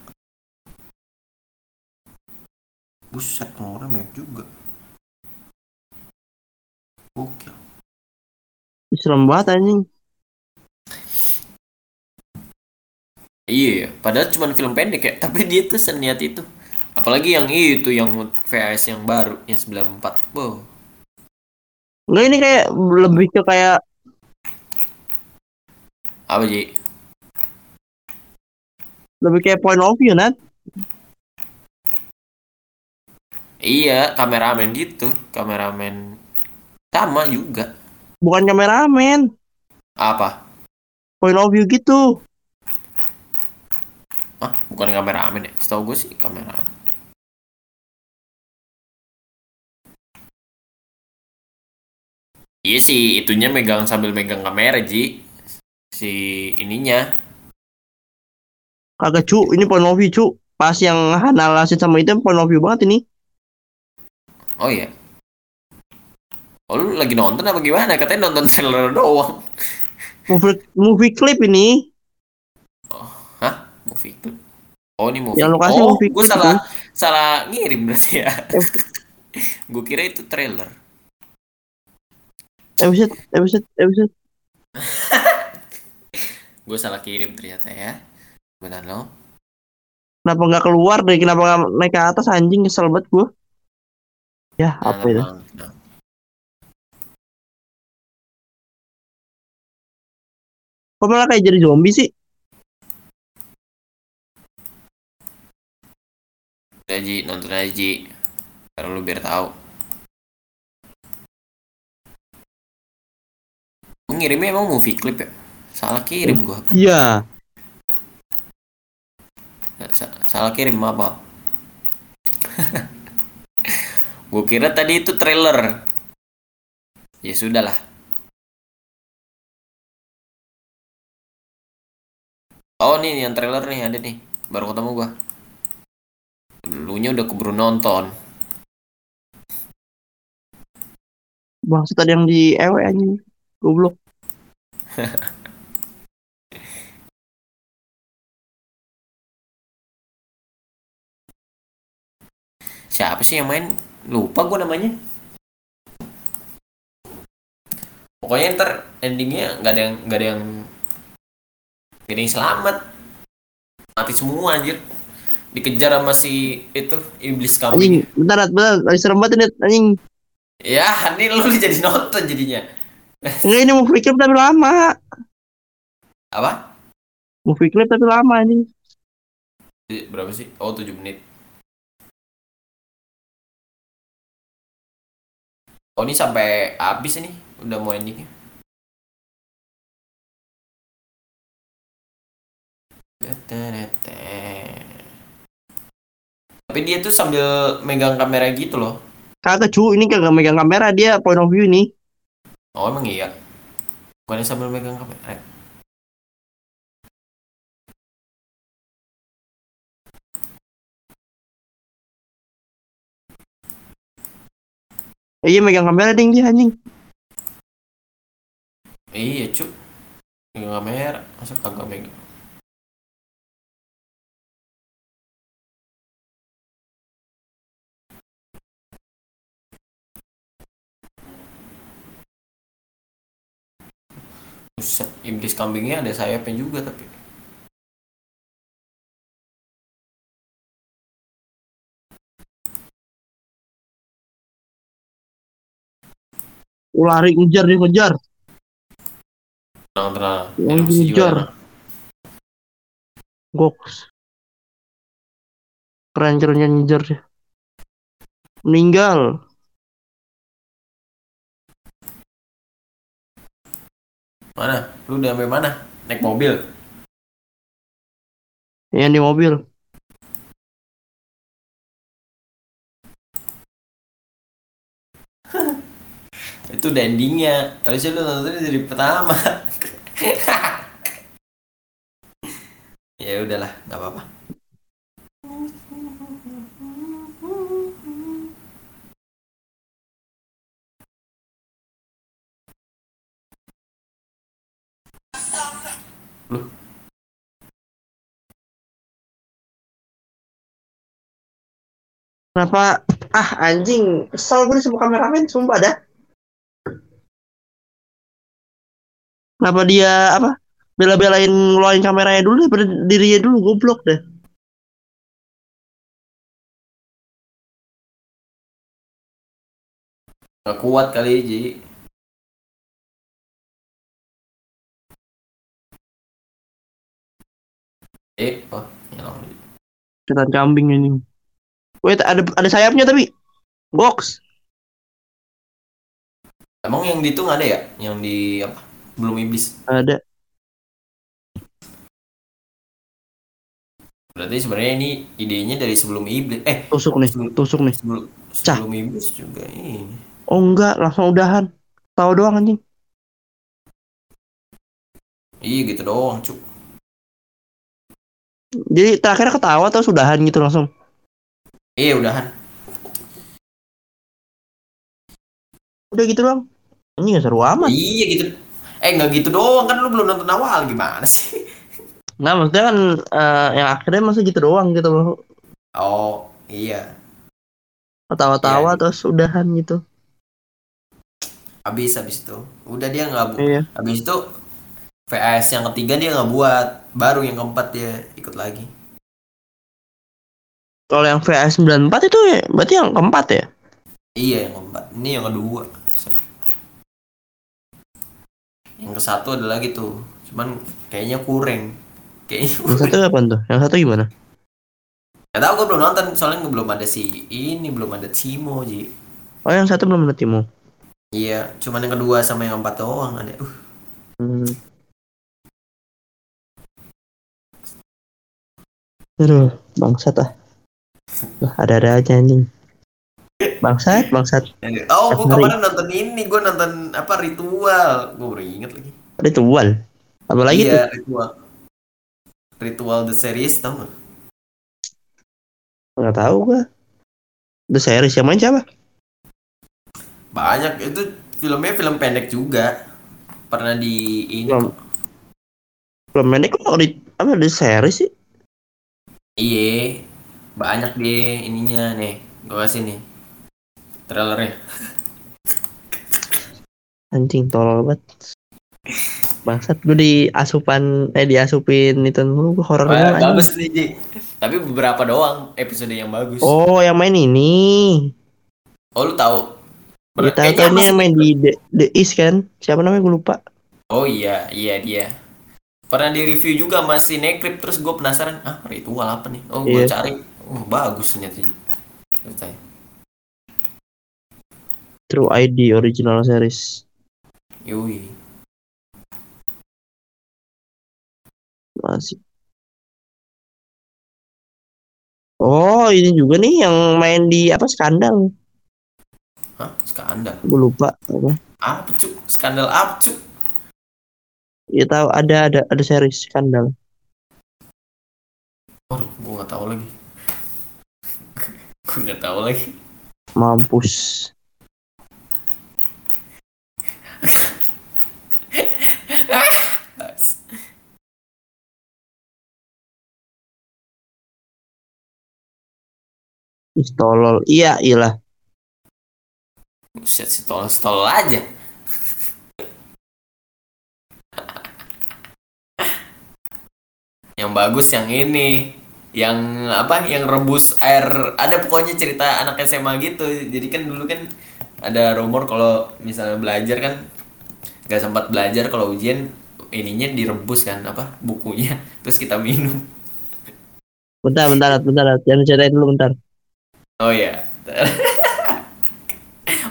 Buset, orang banyak juga. Oke. Serem banget anjing. Iya, ya. padahal cuma film pendek ya, tapi dia tuh seniat itu. Apalagi yang itu, yang VHS yang baru, yang 94. Wow. Enggak ini kayak lebih ke kayak Apa, Ji? lebih kayak point of view Nat. Iya, kameramen gitu. Kameramen sama juga. Bukan kameramen, Apa? point of view gitu. Hah? Bukan kameramen ya? Setahu gue sih kameramen. Iya sih, itunya megang sambil megang kamera, Ji. Si ininya. Kagak cu, ini point of view cu. Pas yang Hana Rashid sama itu point of view banget ini. Oh iya. Oh lu lagi nonton apa gimana? Katanya nonton trailer doang. Movie, movie clip ini. Hah? Movie clip? Oh ini movie. Yang lokasi oh, movie gue salah tuh. salah ngirim berarti ya. gue kira itu trailer. Episode, episode, episode. Gue salah kirim ternyata ya. Benar lo. Kenapa nggak keluar deh? Kenapa nggak naik ke atas anjing kesel banget gue. Ya Nah, apa itu? nah, nah. Kok malah kayak jadi zombie sih? Udah Ji, nonton aja Ji. Karena lu biar tahu. Gua ngirimnya emang movie clip ya? Salah kirim gua. Iya. Sa- salah kirim apa? gue kira tadi itu trailer. Ya sudahlah. Oh nih yang trailer nih ada nih. Baru ketemu gua. Dulunya udah keburu nonton. Bangsat tadi yang di ewe anjing. Goblok. Siapa sih yang main? Lupa gua namanya. Pokoknya ntar endingnya nggak ada yang nggak ada yang nggak ada yang selamat. Mati semua anjir. Dikejar sama si itu iblis Anjing, kambing. bentar, bentar. Lagi serem banget ini, anjing. Ya, ini lu jadi nonton jadinya. Enggak ini movie clip tapi lama. Apa? Movie clip tapi lama anjing. Eh, Berapa sih? Oh, 7 menit. Oh, ini sampai habis ini. Udah mau endingnya. Tapi dia tuh sambil megang kamera gitu loh. Kagak cu, ini kagak megang kamera dia point of view ini. Oh, emang iya. Bukannya sambil megang kamera. Iya megang kamera ding dia anjing. Iya, cuk. Megang kamera. Masa kagak megang? Buset, iblis kambingnya ada sayapnya juga tapi. Lari ngejar dia ngejar. tenang tenang emosi ngejar. Goks. Keren kerennya ngejar dia. Meninggal. mana lu udah sampai mana naik mobil Yang di mobil. Itu endingnya harusnya lu nontonnya dari pertama ya udahlah nggak apa-apa Kenapa? Ah anjing. Kesel gue sama kameramen. Sumpah dah. Kenapa dia apa? Bela-belain ngeluarin kameranya dulu daripada dirinya dulu. Goblok deh. nggak kuat kali Ji eh oh hilang Setan kambing ini. Wait, ada ada sayapnya tapi. Box. emang yang di itu nggak ada ya yang di apa belum iblis Ada. berarti sebenarnya ini idenya dari sebelum iblis eh Tusuk nih. sebelum Tusuk nih. sebelum Cah. sebelum iblis juga ini Oh enggak, langsung udahan. Tahu doang anjing. iya gitu doang cuk Jadi terakhir ketawa atau sudahan gitu langsung. iya udahan Udah gitu doang. Ini gak seru amat. iya gitu eh nggak gitu doang kan lu belum nonton awal gimana sih Nah, maksudnya kan eh, yang akhirnya masa gitu doang gitu loh. oh iya Ketawa-tawa Iya. terus udahan gitu. habis habis itu udah dia nggak bu Iya. habis itu VS yang ketiga dia nggak buat baru yang keempat dia ikut lagi Kalau yang VS 94 itu ya, berarti yang keempat ya? iya yang keempat ini yang kedua yang ke satu ada lagi tuh cuman kayaknya kurang kayaknya Yang satu apa tuh? Yang satu gimana? Gak tau gue belum nonton soalnya belum ada si ini belum ada Cimo Ji Oh, yang satu belum ada Timo. iya cuman yang kedua sama yang keempat doang ada uh Hmm. Aduh, bangsat ah. Lah, ada-ada aja anjing. Bangsat, bangsat. oh gue kemarin nonton ini gue nonton apa ritual gue baru inget lagi Ritual. Apa lagi tuh? iya ritual ritual the series tau gak Nggak tahu gua. The series yang main siapa? banyak itu filmnya film pendek juga pernah di ini Belum. kok. Belum pendek kok di apa the series sih? Iya, banyak deh ininya nih. Gue kasih nih trailernya. Anjing tolol banget. Bangsat gue di asupan eh diasupin itu mulu horor Wah, mulu, anjing. bagus nih Ji. Tapi beberapa doang episode yang bagus. Oh, Oh, yang main ini. lu tahu? Kita Ber- tahu ini yang main di The, The East kan? Siapa namanya gue lupa. Oh iya, iya dia. Pernah di review juga masih Nekrip terus gue penasaran, ah ritual apa nih? Oh gue Iya. cari, oh bagus ternyata. True ID original series. Yui. Masih. Oh, ini juga nih yang main di apa skandal. Hah? Skandal? Gue lupa apa. Apa cuk? Skandal apa cuk? Ya tahu ada ada ada series skandal. Waduh, gue nggak tahu lagi. gue nggak tahu lagi. Mampus. Ih, tolol. Iya, iyalah. Buset, si tolol aja. yang bagus yang ini yang apa yang rebus air ada pokoknya cerita anak SMA gitu jadi kan dulu kan ada rumor kalau misalnya belajar kan nggak sempat belajar kalau ujian ininya direbus kan apa bukunya terus kita minum Bentar, bentar, bentar. Jangan ceritain dulu bentar. Oh ya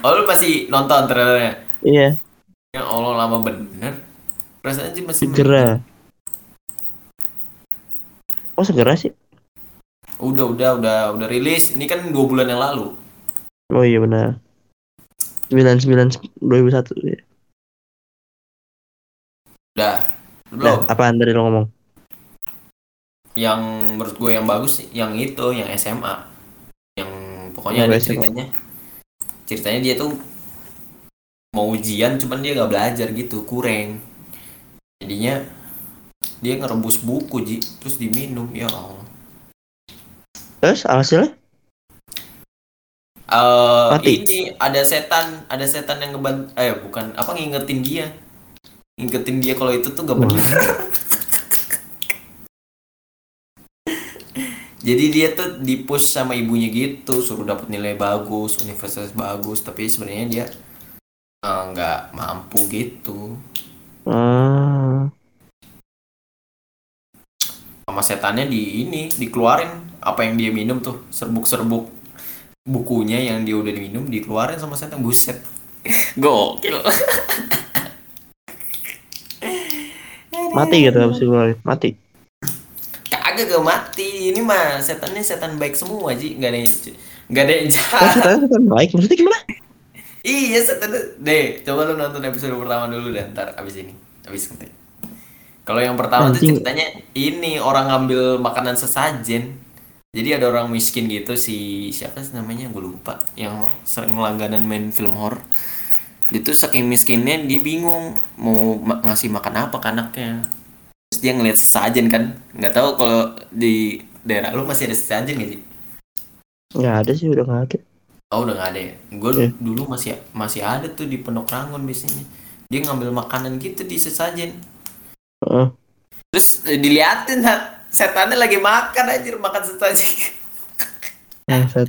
oh lu masih nonton trailernya Iya, ya Allah lama bener perasaan sih masih segera. Oh segera sih? udah udah udah udah rilis ini kan dua bulan yang lalu Oh iya benar. 99 2001 ya. udah Nah, belum apaan tadi lo ngomong? yang menurut gue yang bagus yang itu yang SMA pokoknya ada ceritanya. Ceritanya dia tuh mau ujian cuman dia nggak belajar gitu kurang. Jadinya dia ngerebus buku ji terus diminum ya Allah. Terus hasilnya? Eh, Mati. ini ada setan ada setan yang ngeban eh bukan apa ngingetin dia. Ngingetin dia kalau itu tuh gak benar jadi dia tuh di push sama ibunya gitu suruh dapat nilai bagus universitas bagus tapi sebenarnya dia eh, nggak mampu gitu Hmm. sama setannya di ini dikeluarin apa yang dia minum tuh serbuk-serbuk bukunya yang dia udah diminum dikeluarin sama setan buset gokil Mati gitu habis dikeluarin. Mati. kagak gak mati ini mah setannya setan baik semua sih nggak ada nggak ada yang Oh, jahat. ceritanya kan baik. Maksudnya gimana? iya setan deh coba lu nonton episode pertama dulu deh ntar abis ini abis nanti kalau yang pertama tuh Anjing. ceritanya ini orang ngambil makanan sesajen. Jadi ada orang miskin gitu si siapa sih namanya? Gue lupa. Yang sering langganan main film horror. Dia tuh saking miskinnya dia bingung mau ma- ngasih makan apa ke anaknya. Terus dia ngeliat sesajen kan. Nggak tahu kalau di daerah lu masih ada sesajen gak sih Nggak ada sih, udah nggak ada. Oh udah nggak ada ya? Gue Iya. dulu masih masih ada tuh di Pondok Rangon biasanya. Dia ngambil makanan gitu di sesajen. Heeh. Terus eh, diliatin setannya lagi makan anjir makan sesajen. Bangsat.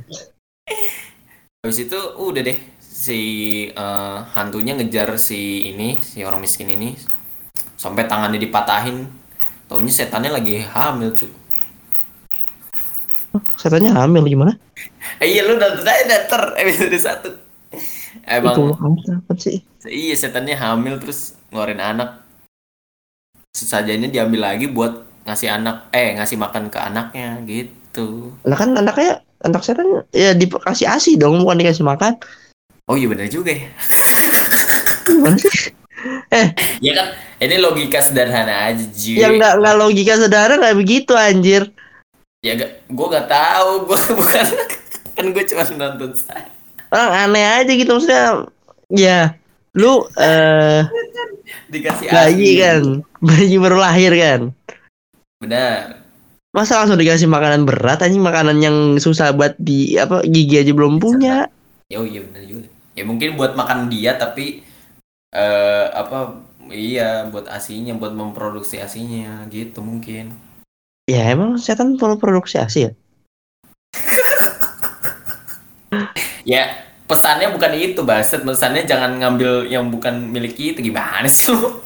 Habis itu udah deh si eh, hantunya ngejar si ini si orang miskin ini sampai tangannya dipatahin. Taunya setannya lagi hamil cuy. Setannya hamil gimana? Eh, iya lu nonton aja dater episode satu. Emang Itu apa sih? Iya setannya hamil terus ngeluarin anak. Sesajennya diambil lagi buat ngasih anak eh ngasih makan ke anaknya gitu. Lah kan anaknya anak setan ya dikasih asi dong bukan dikasih makan. Oh iya bener juga ya. Gimana sih? Eh, Ya kan ini logika sederhana aja Ji. yang nggak nggak logika saudara nggak begitu anjir. Ya gak, gue gak tahu gue bukan kan gue cuma nonton saya. Orang aneh aja gitu maksudnya. Ya, lu eh Dikasih bayi asi. kan, bayi baru lahir kan. Benar. Masa langsung dikasih makanan berat anjing makanan yang susah buat di apa gigi aja belum punya. Ya oh iya benar juga. Ya mungkin buat makan dia tapi eh apa iya buat asinya buat memproduksi asinya gitu mungkin. Ya emang setan perlu produksi asi ya? Ya, pesannya bukan itu, Baset. Pesannya jangan ngambil yang bukan milik kita. Gimana sih lu?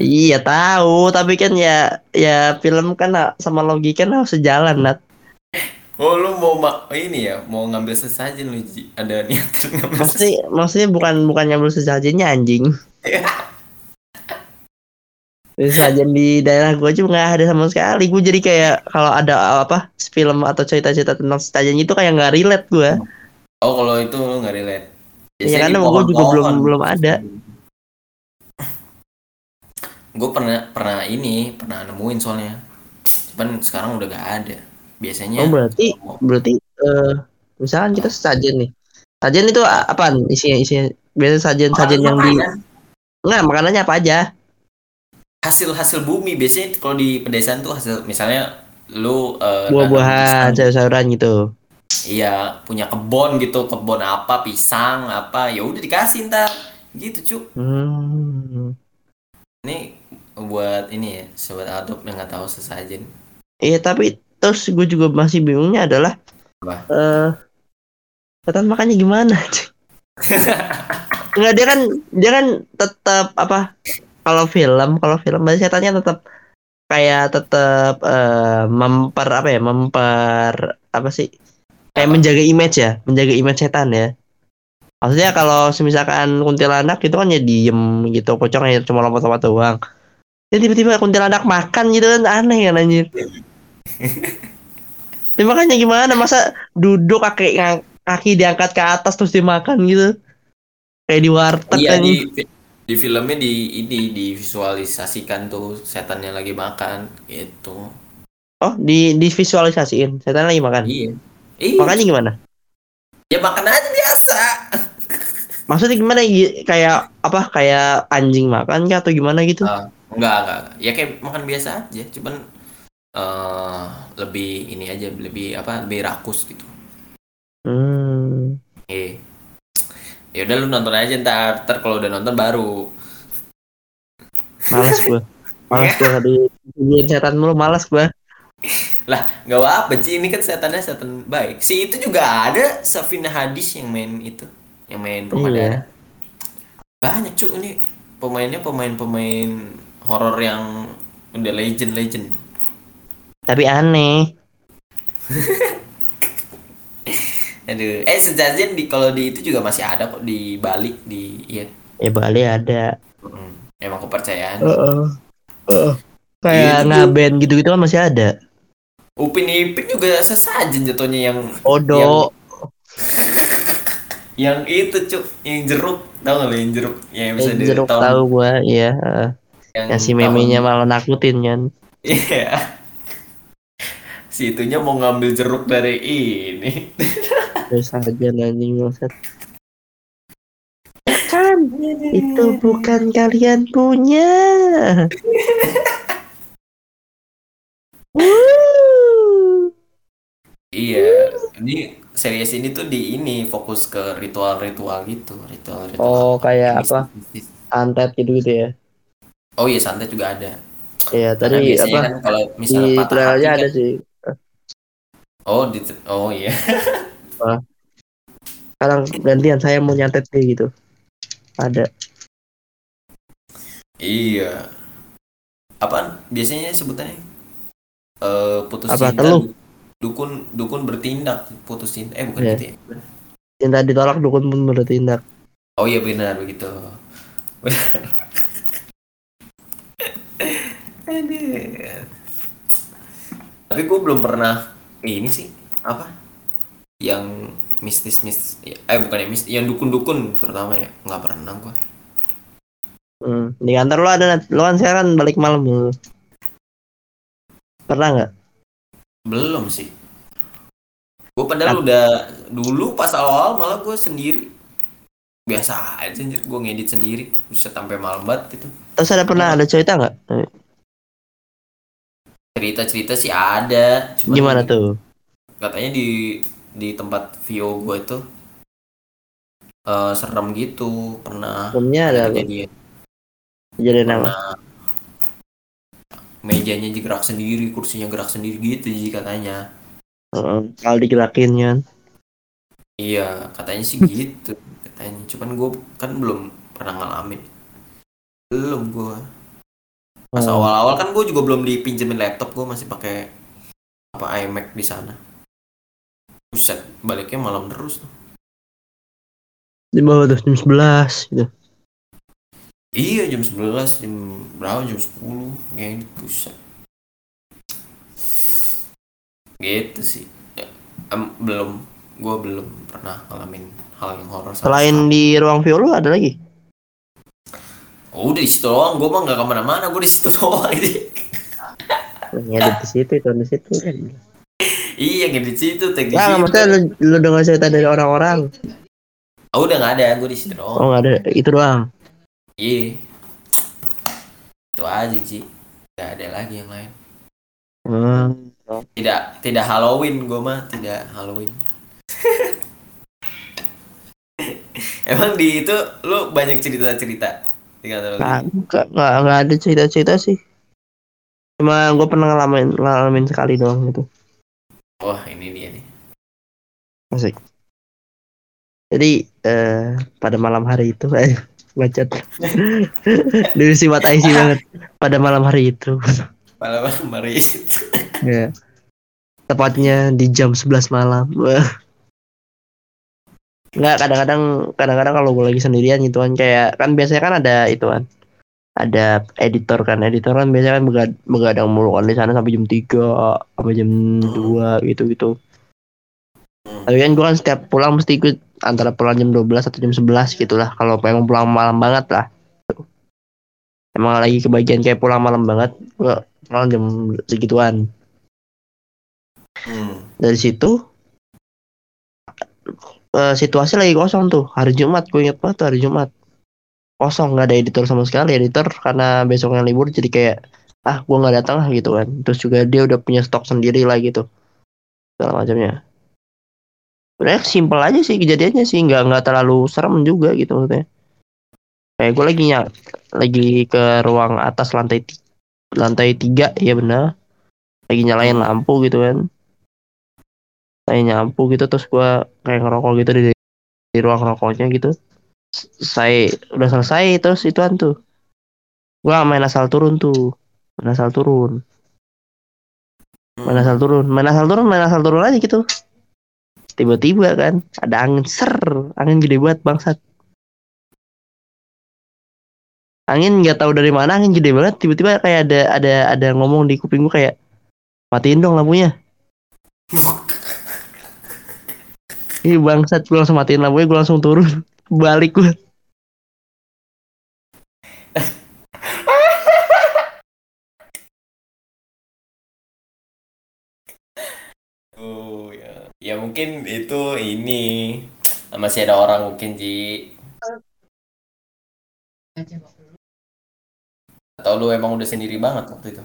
Iya tahu, tapi kan ya ya film kan sama logika kan harus sejalan, Nat. Oh, lu mau ma- ini ya, mau ngambil sesajen lu. Ada niatan ngambil Maksudnya maksudnya bukan bukan nyambil sesajennya anjing. Sesajen di daerah gue aja nggak ada sama sekali. Gue jadi kayak kalau ada apa film atau cerita-cerita tentang sesajen itu kayak nggak relate gue. Oh, kalau itu lu nggak relate. Iya karena gue juga belum belum ada. Gue pernah pernah ini, pernah nemuin soalnya. Cuman sekarang udah gak ada. Biasanya Oh berarti berarti eh misalkan kita sesajen nih. Sajen itu a- apaan isinya isinya? Biasa sajen sajen yang di Enggak, makanannya apa aja? Hasil-hasil bumi biasanya kalau di pedesaan tuh hasil misalnya lu nanam Buah-buahan, sayur-sayuran gitu. Iya, punya kebon gitu, kebon apa, pisang apa, ya udah dikasih ntar, gitu cu. Hmm. Ini buat ini ya, sobat adop yang nggak tahu sesajen. Iya tapi terus gue juga masih bingungnya adalah Apa? eh setan makannya gimana? Enggak dia kan dia kan tetap apa kalau film kalau film berarti setannya tetap kayak tetap eh, memper apa ya memper apa sih? Kayak Apa? menjaga image ya menjaga image setan ya. Maksudnya kalau misalkan kuntilanak itu kan ya diem gitu pocong ya cuma lompat-lompat doang. Ya tiba-tiba kuntilanak makan gitu kan aneh kan anjir. Ya, makanya gimana masa duduk kaki kaki diangkat ke atas terus dimakan gitu? Kayak di warteg Iya kan di di filmnya di ini divisualisasikan tuh setannya lagi makan gitu. oh di divisualisasiin setan lagi makan Iya. Iya. makanya gimana Ya makan aja biasa. Maksudnya gimana Gi? kayak apa kayak anjing makan kah atau gimana gitu? Ah, enggak, enggak. Ya kayak makan biasa aja, cuman eh lebih ini aja lebih apa lebih rakus gitu. Hmm. Eh. Ya udah lu nonton aja ntar, ntar kalau udah nonton baru. Males gua. Males gua di di setan mulu males gua. Lah, nggak apa sih ini kan setannya setan baik. Si itu juga ada Safina Hadis yang main itu, yang main rumah Iya. darah. Banyak cuy ini pemainnya pemain-pemain horor yang udah legend-legend. Tapi aneh. Aduh, eh sejajan di kalau di itu juga masih ada kok di Bali di iya. Ya Bali ada. Mm, Emang kepercayaan. Heeh. Heeh. Kayak Itu tuh. ngaben gitu-gitu kan masih ada. Upin Ipin juga sesajen jatuhnya yang Odo. yang itu cuk, yang jeruk, tahu nggak lo yang jeruk yang bisa di jeruk tahun- tahu gua, iya. heeh. yang, Yang si tahun- memenya malah nakutin kan. Iya. Si itunya mau ngambil jeruk dari ini. Terus aja anjing bangsat. Kan itu bukan kalian punya. Iya, ini series ini tuh di ini fokus ke ritual-ritual gitu, ritual-ritual. Oh, kayak apa? mistis-mistis. Antet gitu-gitu ya. Oh iya, santet juga ada. Iya, tadi apa? kan kalau misalnya Di patah hati trailernya kan, ada sih. oh di oh iya. Sekarang gantian saya mau nyantet kayak gitu. Ada. iya. Apaan? Biasanya sebutannya eh putus Apa, cinta. Dukun dukun bertindak putus cinta. Eh bukan Iya. gitu ya. Cinta ditolak dukun pun bertindak. Oh iya benar begitu. Tapi gue belum pernah ini sih apa yang mistis mis eh bukan yang mistis yang dukun dukun terutama ya nggak pernah gue. Hmm. Di kantor lo ada lo kan sekarang balik malam dulu. Pernah nggak? Belum sih. Gue padahal udah dulu pas awal malah gue sendiri biasa aja anjir gue ngedit sendiri bisa sampai malam banget gitu. Terus ada pernah ada cerita nggak? Cerita cerita sih ada. cuman Gimana tuh? katanya di di tempat Vio gue itu eh serem gitu pernah Filmnya ada kejadian. Kejadian apa? pernah mejanya gerak sendiri kursinya gerak sendiri gitu sih katanya. Heeh, Kalau digerakin kan. iya katanya sih gitu katanya. Cuman gue kan belum pernah ngalamin. Belum gue pas Oh. awal-awal kan gue juga belum dipinjemin laptop gue masih pakai apa iMac di sana Buset, baliknya malam terus tuh. Di bawah tuh jam 11 gitu. Iya jam 11 jam berapa jam 10 kayak gitu buset. Gitu sih. Ya, em, belum gue belum pernah ngalamin hal yang horor Selain di ruang Violo ada lagi? oh, udah di situ doang gue mah nggak ke mana-mana gue di situ doang aja Ya ada di situ itu di situ kan. Iya di situ tag di Ya situ maksudnya lu, lu dengar cerita dari orang-orang. oh udah nggak ada gue di situ doang Oh nggak ada itu doang. iya itu aja sih nggak ada lagi yang lain Hmm. tidak tidak Halloween gue mah tidak Halloween emang di itu lu banyak cerita cerita di kantor nggak ada cerita-cerita sih. Cuma gue pernah ngalamin ngalamin sekali doang gitu. Wah ini dia nih Asik. Jadi eh, pada malam hari itu eh bacot. Divisi mata isi banget. Pada malam hari itu. Malam hari itu. ya. Tepatnya di jam 11 malam. Enggak kadang-kadang kadang-kadang kalau gue lagi sendirian gitu kan kayak kan biasanya kan ada itu kan ada editor kan editor kan biasanya kan begad- begadang mulu kan di sana sampai jam 3 sampai jam 2 gitu gitu Hmm. tapi kan gue kan setiap pulang mesti ikut antara pulang jam 12 atau jam 11 gitu lah kalau emang pulang malam banget lah emang lagi kebagian kayak pulang malam banget gue pulang jam segituan Hmm. dari situ eh, situasi lagi kosong tuh hari Jumat gue inget banget tuh hari Jumat kosong nggak ada editor sama sekali editor karena besoknya libur jadi kayak ah gue nggak datang lah gitu kan. Terus juga dia udah punya stok sendiri lah gitu. Segala macamnya. Sebenarnya simpel aja sih kejadiannya sih nggak nggak terlalu serem juga gitu maksudnya. Kayak gue lagi ny- lagi ke ruang atas lantai lantai tiga ya benar lagi nyalain lampu gitu kan. Saya nyampu gitu terus gua kayak ngerokok gitu di, di ruang rokoknya gitu S- saya udah selesai terus ituan tuh. Gua main asal turun tuh. Main asal turun. Main asal turun. Main asal turun main asal turun aja gitu. Tiba-tiba kan ada angin ser. Angin gede banget bangsat. Angin nggak tahu dari mana angin gede banget. Tiba-tiba kayak ada ada ada ngomong di kuping gua kayak matiin dong lampunya. Ih bangsat. Gue langsung matiin lampunya gue langsung turun balik gue Oh ya. Ya mungkin itu ini masih ada orang mungkin Ji. Atau lu emang udah sendiri banget waktu itu?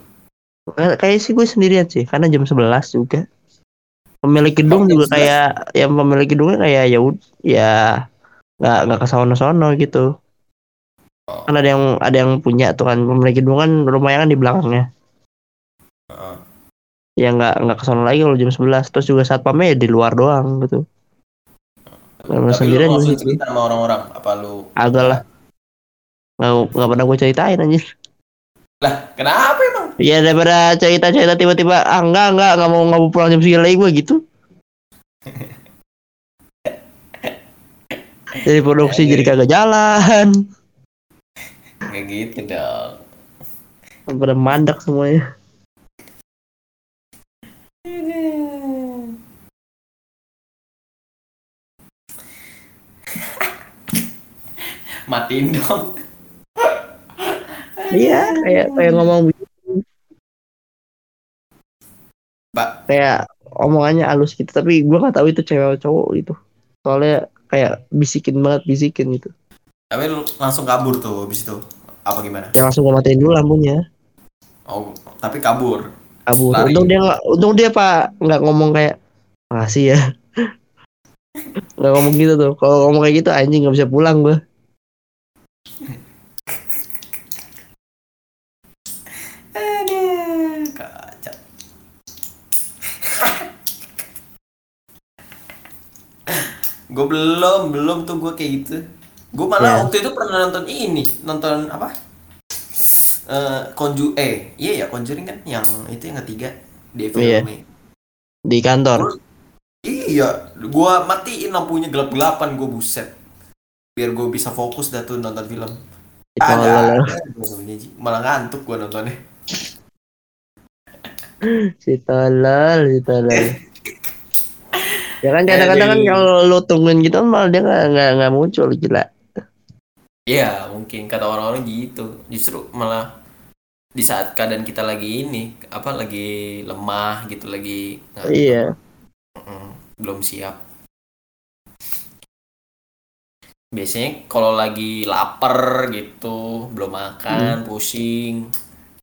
Kayak- sih gue sendirian sih karena jam 11 juga pemilik gedung jam juga 11? kayak yang pemilik gedungnya kayak ya ya nggak nggak ke sono-sono gitu. Oh. kan ada yang ada yang punya tuh kan. Pemilik gedung kan rumahnya kan di belakangnya. Heeh. ya nggak nggak ke sono lagi kalau jam 11 terus juga satpamnya ya di luar doang gitu. Kalau Tapi sendirian lu cerita sama orang-orang. Apa lu? agak lah. Nggak nggak pernah gue ceritain anjir. Lah, kenapa emang? ya daripada cerita-cerita tiba-tiba ah enggak enggak nggak mau nggak mau pulang jam segini lagi gue gitu jadi produksi jadi kagak jalan Kayak gitu dong. pada mandak semuanya Matiin dong. iya kayak kayak ngomong. Pak, kayak omongannya halus gitu tapi gue nggak tahu itu cewek cowok gitu soalnya kayak bisikin banget bisikin gitu tapi lu langsung kabur tuh habis itu. Apa gimana? yang langsung gue matiin dulu lampunya Oh, tapi kabur. kabur Lari. untung dia untung dia pak nggak ngomong kayak makasih ya nggak ngomong gitu tuh kalau ngomong kayak gitu anjing nggak bisa pulang gue gue belum, belum tuh gue kayak gitu. Gue malah Ya. waktu itu pernah nonton ini, nonton apa? Eh, Conju eh, iya ya Conjuring kan yang itu yang ketiga di Iya. filmnya. di kantor iya, gua matiin lampunya gelap-gelapan gue buset. Biar gue bisa fokus dah tuh nonton film. Itu Ada, malah- ada ngantuk gue nontonnya. si tolol si tolol ya kan kadang-kadang kan kalau lo tungguin gitu malah dia nggak nggak nggak muncul gila Iya, mungkin kata orang-orang gitu. Justru malah di saat keadaan kita lagi ini, apa lagi lemah gitu, lagi ngantuk, iya mm, belum siap. Biasanya kalau lagi lapar gitu, belum makan, pusing,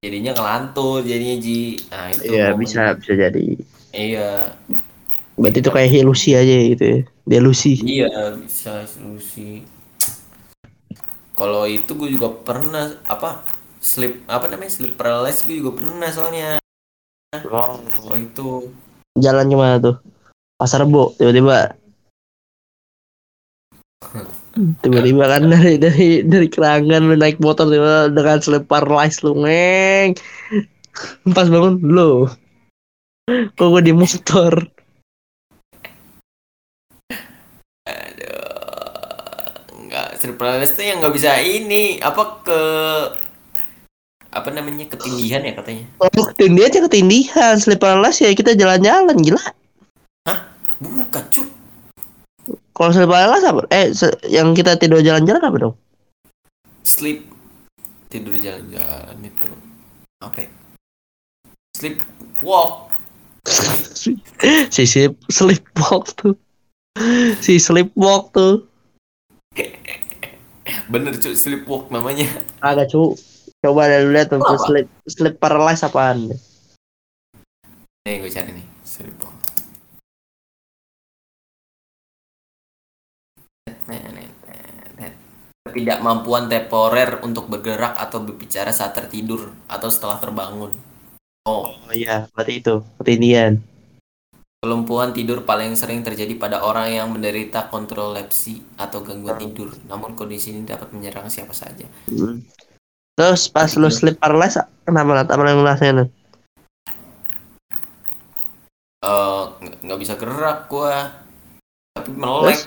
jadinya ngelantur, jadinya ji. Nah itu. iya bisa bisa jadi Iya, berarti itu kayak ilusi aja gitu ya delusi iya bisa solusi. Kalau itu gue juga pernah apa sleep apa namanya sleep paralysis gue juga pernah soalnya. Kalau itu jalan ke mana tuh pasar rebo tiba-tiba Tiba-tiba kan dari dari dari kerangan lu naik motor tiba dengan selepar lice lu ngeng. Pas bangun lo. Kok gue di motor? Nggak surprise tuh yang nggak bisa ini apa ke apa namanya ketindihan ya katanya Oh, ketindihan aja ketindihan, selepar lice ya kita jalan-jalan gila. bukan cuk Kalau selepar lice apa? Eh, yang kita tidur jalan-jalan apa dong? sleep tidur jalan-jalan itu apa ya? sleep walk si sleep sleepwalk tuh. Si sleepwalk tuh. Bener cuk sleep walk namanya Agak cu. Coba deh lu lihat tuh sleep sleep paralysis apaan? nih gue cari nih sleep walk ketidakmampuan temporer untuk bergerak atau berbicara saat tertidur atau setelah terbangun. Oh, Oh iya, berarti itu ketindihan. Kelumpuhan tidur paling sering terjadi pada orang yang menderita kontrolepsi atau gangguan tidur. Namun kondisi ini dapat menyerang siapa saja. Hmm. Terus pas lu sleep paralysis kenapa Nat? Apa yang lu rasain? Nat? Eh, nggak nggak bisa gerak gua. Tapi melek. Terus?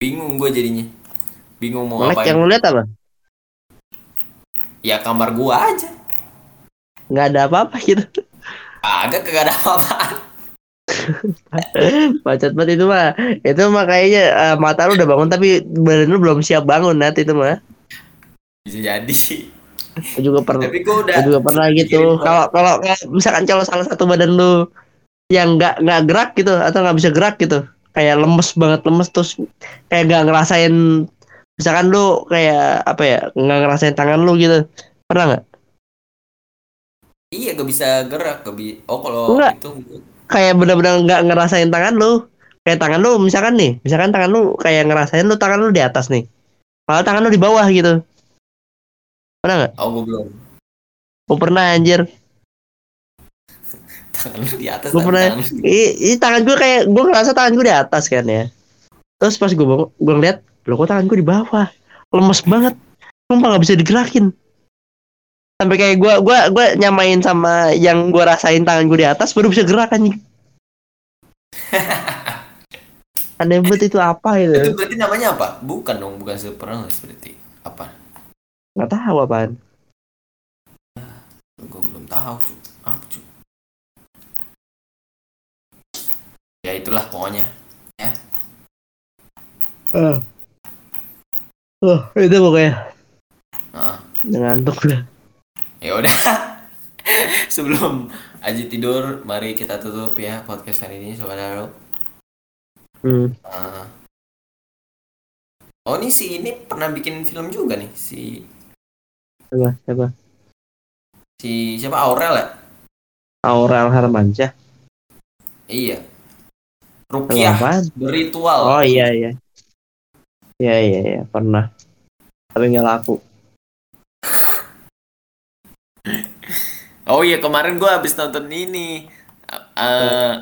Bingung gua jadinya. Bingung mau Melek ngapain. yang lu lihat apa? Ya kamar gua aja. Nggak ada apa-apa gitu. Agak kagak ada apa-apa. Bacot banget itu mah. Itu mah kayaknya eh, mata lu udah bangun tapi badan lu belum siap bangun Nat itu mah. Bisa jadi. Gua juga pernah Tapi gua udah juga pernah gitu. Kalau kalau misalkan kalau salah satu badan lu yang nggak nggak gerak gitu atau nggak bisa gerak gitu, kayak lemes banget lemes terus kayak nggak ngerasain misalkan lu kayak apa ya nggak ngerasain tangan lu gitu pernah nggak Iya gak bisa gerak gak bi Oh kalau itu kayak benar-benar nggak ngerasain tangan lu. Kayak tangan lu misalkan nih misalkan tangan lu kayak ngerasain lu tangan lu di atas nih. Malah tangan lu di bawah gitu. Pernah nggak? Oh gue belum. Gue pernah anjir. Tangan lu di atas gue pernah. tangan lu- i, i tangan gue kayak gue ngerasa tangan gue di atas kan ya. Terus pas gue bangun gue ngeliat lo kok tangan gue di bawah? Lemes banget. Sumpah nggak bisa digerakin sampai kayak gue gue gue nyamain sama yang gue rasain tangan gue di atas baru bisa gerak anjing. Aneh banget itu apa Itu itu berarti namanya apa? Bukan dong Bukan surprise berarti Apa? nggak tahu apaan. Gue belum tahu cu Apa cu Ya itulah pokoknya oh oh itu pokoknya. Heeh. ngantuk lah Ya udah Sebelum Aji tidur Mari kita tutup ya Podcast hari ini Sobat Haro hmm. Ah. Oh ini si ini pernah bikin film juga nih Si siapa siapa Si siapa Aurel ya? Aurel Hermansyah Iya Rukiah? Beritual Oh iya iya. Iya iya iya pernah. Tapi nggak laku. Oh iya kemarin gua habis nonton ini. Eh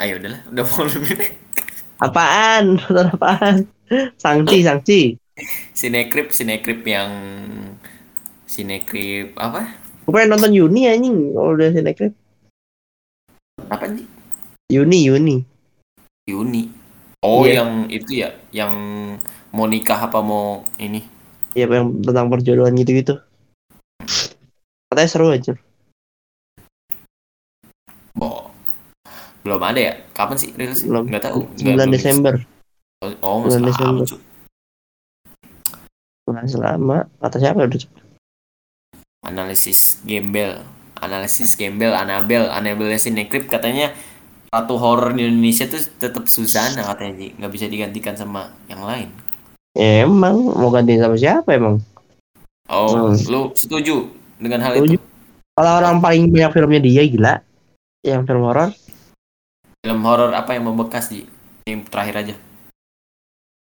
ayo udahlah, udah mau lebih. Apaan? Nonton apaan? Sangci sangci. Sinekrip, sinekrip yang sinekrip apa? Gue pengen nonton Yuni anjing. Kalau udah sinekrip. Apa nih? Yuni Yuni. Yuni. Oh Iya. yang itu ya, yang mau nikah apa mau ini? Iya yang tentang perjodohan gitu-gitu. Katanya seru aja. Oh. Belum ada ya? Kapan sih rilis? Belum. Enggak tahu. 9 Nggak- belum Desember. Oh, Bulan masih lama, Desember. Cuk. Bukan selama. Kata siapa udah analisis gembel analisis gembel Anabel Anabel Sinekrip katanya ratu horor di Indonesia tuh tetap Susana katanya Ji nggak bisa digantikan sama yang lain emang mau ganti sama siapa emang? oh Hmm. lu setuju dengan hal itu Kalau orang paling banyak filmnya dia gila. Yang film horor. film horor apa yang membekas Ji yang terakhir aja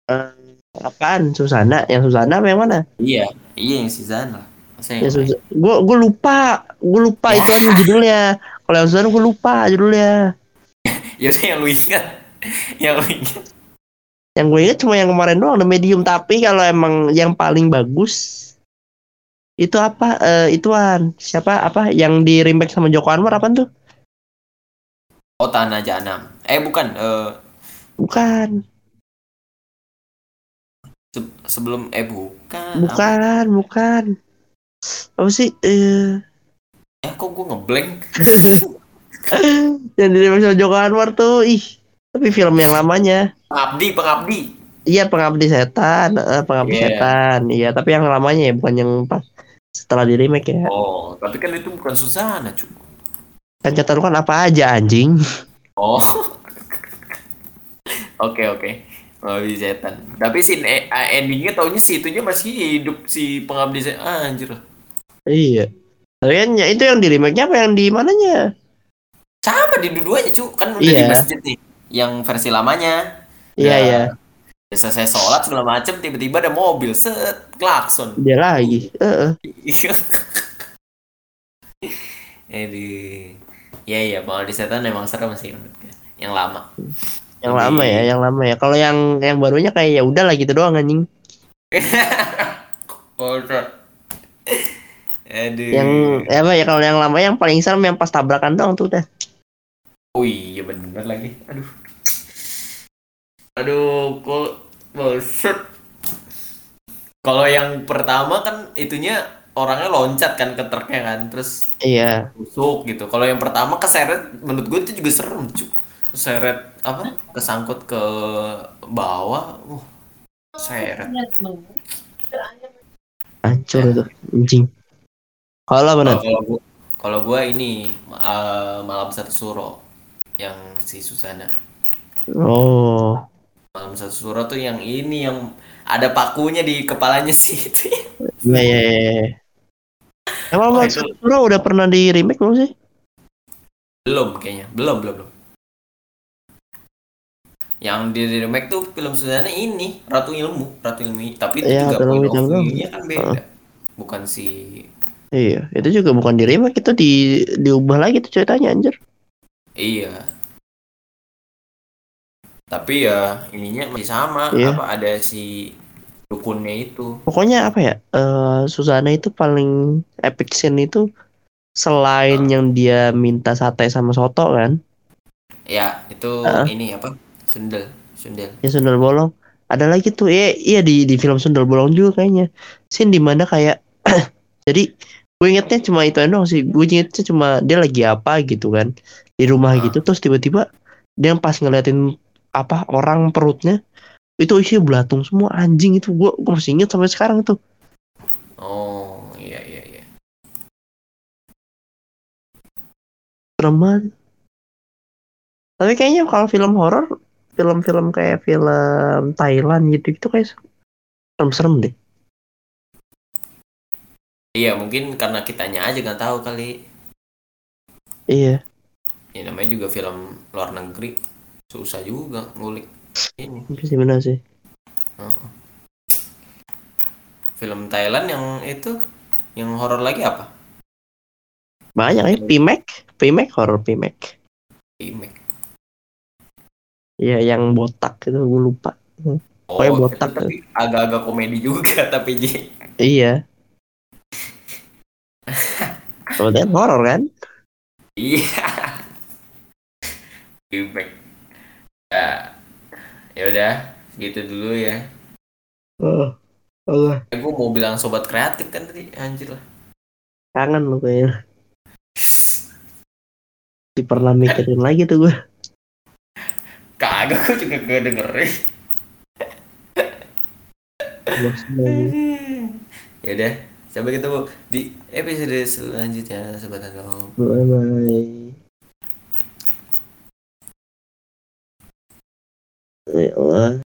Eh, apaan? Susana. Yang Susana apa yang mana? iya iya yang Susana Ya. Gue gue lupa, gue lupa itu apa judulnya. Kalau yang Susan gue lupa judulnya. ya udah yang lu ingat yang lu ingat Yang gue inget cuma yang kemarin doang The Medium tapi kalau emang yang paling bagus itu apa eh ituan siapa apa yang di remake sama Joko Anwar apa tuh? Oh Tanah Jahanam. Eh bukan. eh Bukan, se- sebelum eh bukan. Apa? bukan, bukan. Apa sih? Eh Eh kok gue ngeblank? yang di remake sama Joko Anwar tuh ih tapi film yang lamanya Pengabdi, pengabdi. iya pengabdi setan pengabdi Iya. setan iya tapi yang lamanya ya bukan yang pas setelah di remake ya Oh, tapi kan itu bukan Susana, cu. kan kata lu kan apa aja anjing Oh. Oke, oke. Pengabdi setan. Tapi si eh, endingnya taunya si itunya masih hidup si pengabdi setan. Ah, anjir. iya tapi kan ya, itu yang di remake apa yang di mananya Sama di dua-duanya, cu. Kan udah Iya. di masjid nih. Yang versi lamanya. iya Ya, iya udah Selesai sholat segala macem, tiba-tiba ada mobil, set, klakson. dia lagi Heeh. Iya. Aduh. Ya iya, pengabdi setan emang serem sih. Yang lama. yang Lebih- lama ya yang lama ya kalau yang yang barunya kayak ya udah lah gitu doang anjing. Aduh. yang ya apa ya kalau yang lama yang paling serem yang pas tabrakan doang tuh udah Oh iya bener lagi. Aduh. Aduh, kok buset. Kalau yang pertama kan itunya orangnya loncat kan ke truknya kan, terus iya tusuk gitu. Kalau yang pertama keseret, menurut gue itu juga serem, cu. Keseret apa? Kesangkut ke bawah. Uh, seret. hancur itu anjing kalau benar kalau gua, kalau gua ini eh, malam satu suro yang si Susana. oh Malam satu suro tuh yang ini yang ada pakunya di kepalanya sih itu. iya iya iya emang Mas itu- Suro udah pernah di remake belum sih Belum kayaknya, belum belum belum. Yang di remake tuh film Susana ini Ratu Ilmu, Ratu Ilmu. Tapi itu Iya, juga point of view-nya kan beda. Bukan si Iya, itu juga bukan di remake itu di diubah lagi tuh ceritanya anjir. iya. Tapi ya ininya masih sama, Iya. apa ada si dukunnya itu. Pokoknya apa ya? eh Susana itu paling epic scene itu selain yang dia minta sate sama soto kan, Ya, itu Heeh. ini apa? Sundel, sundel. ya sundel bolong. Ada lagi tuh, iya, iya di di film sundel bolong juga kayaknya. Scene di mana kayak jadi gue ingetnya cuma itu doang sih. Gue ingetnya cuma dia lagi apa gitu kan di rumah Ah. gitu. Terus tiba-tiba dia pas ngeliatin apa orang perutnya itu isinya belatung semua anjing itu gue gue masih inget sampai sekarang tuh. Oh, iya iya iya. banget. Tapi kayaknya kalau film horor, film-film kayak film Thailand gitu itu kayak serem-serem deh. Iya, mungkin karena kitanya aja nggak tahu kali. Iya, Ya namanya juga film luar negeri. Susah juga ngulik ini. itu sih benar sih. Film Thailand yang itu yang horor lagi apa? Banyak ya, P-Mac, P-Mac horor P-Mac. Remake. Iya, yang botak itu gue lupa. Oh, itu botak tapi agak-agak komedi juga tapi J. Iya. Kemudian horor kan? Iya. Remake. Ya, ya udah, gitu dulu ya. Oh, Allah. Eh, gue mau bilang sobat kreatif kan tadi, anjir lah. Kangen lu kayaknya. Di pernah mikirin lagi tuh gue. Kagak, gue juga gak dengerin. ya udah, sampai ketemu di episode selanjutnya, sobat Anom. Bye bye. Ya Allah.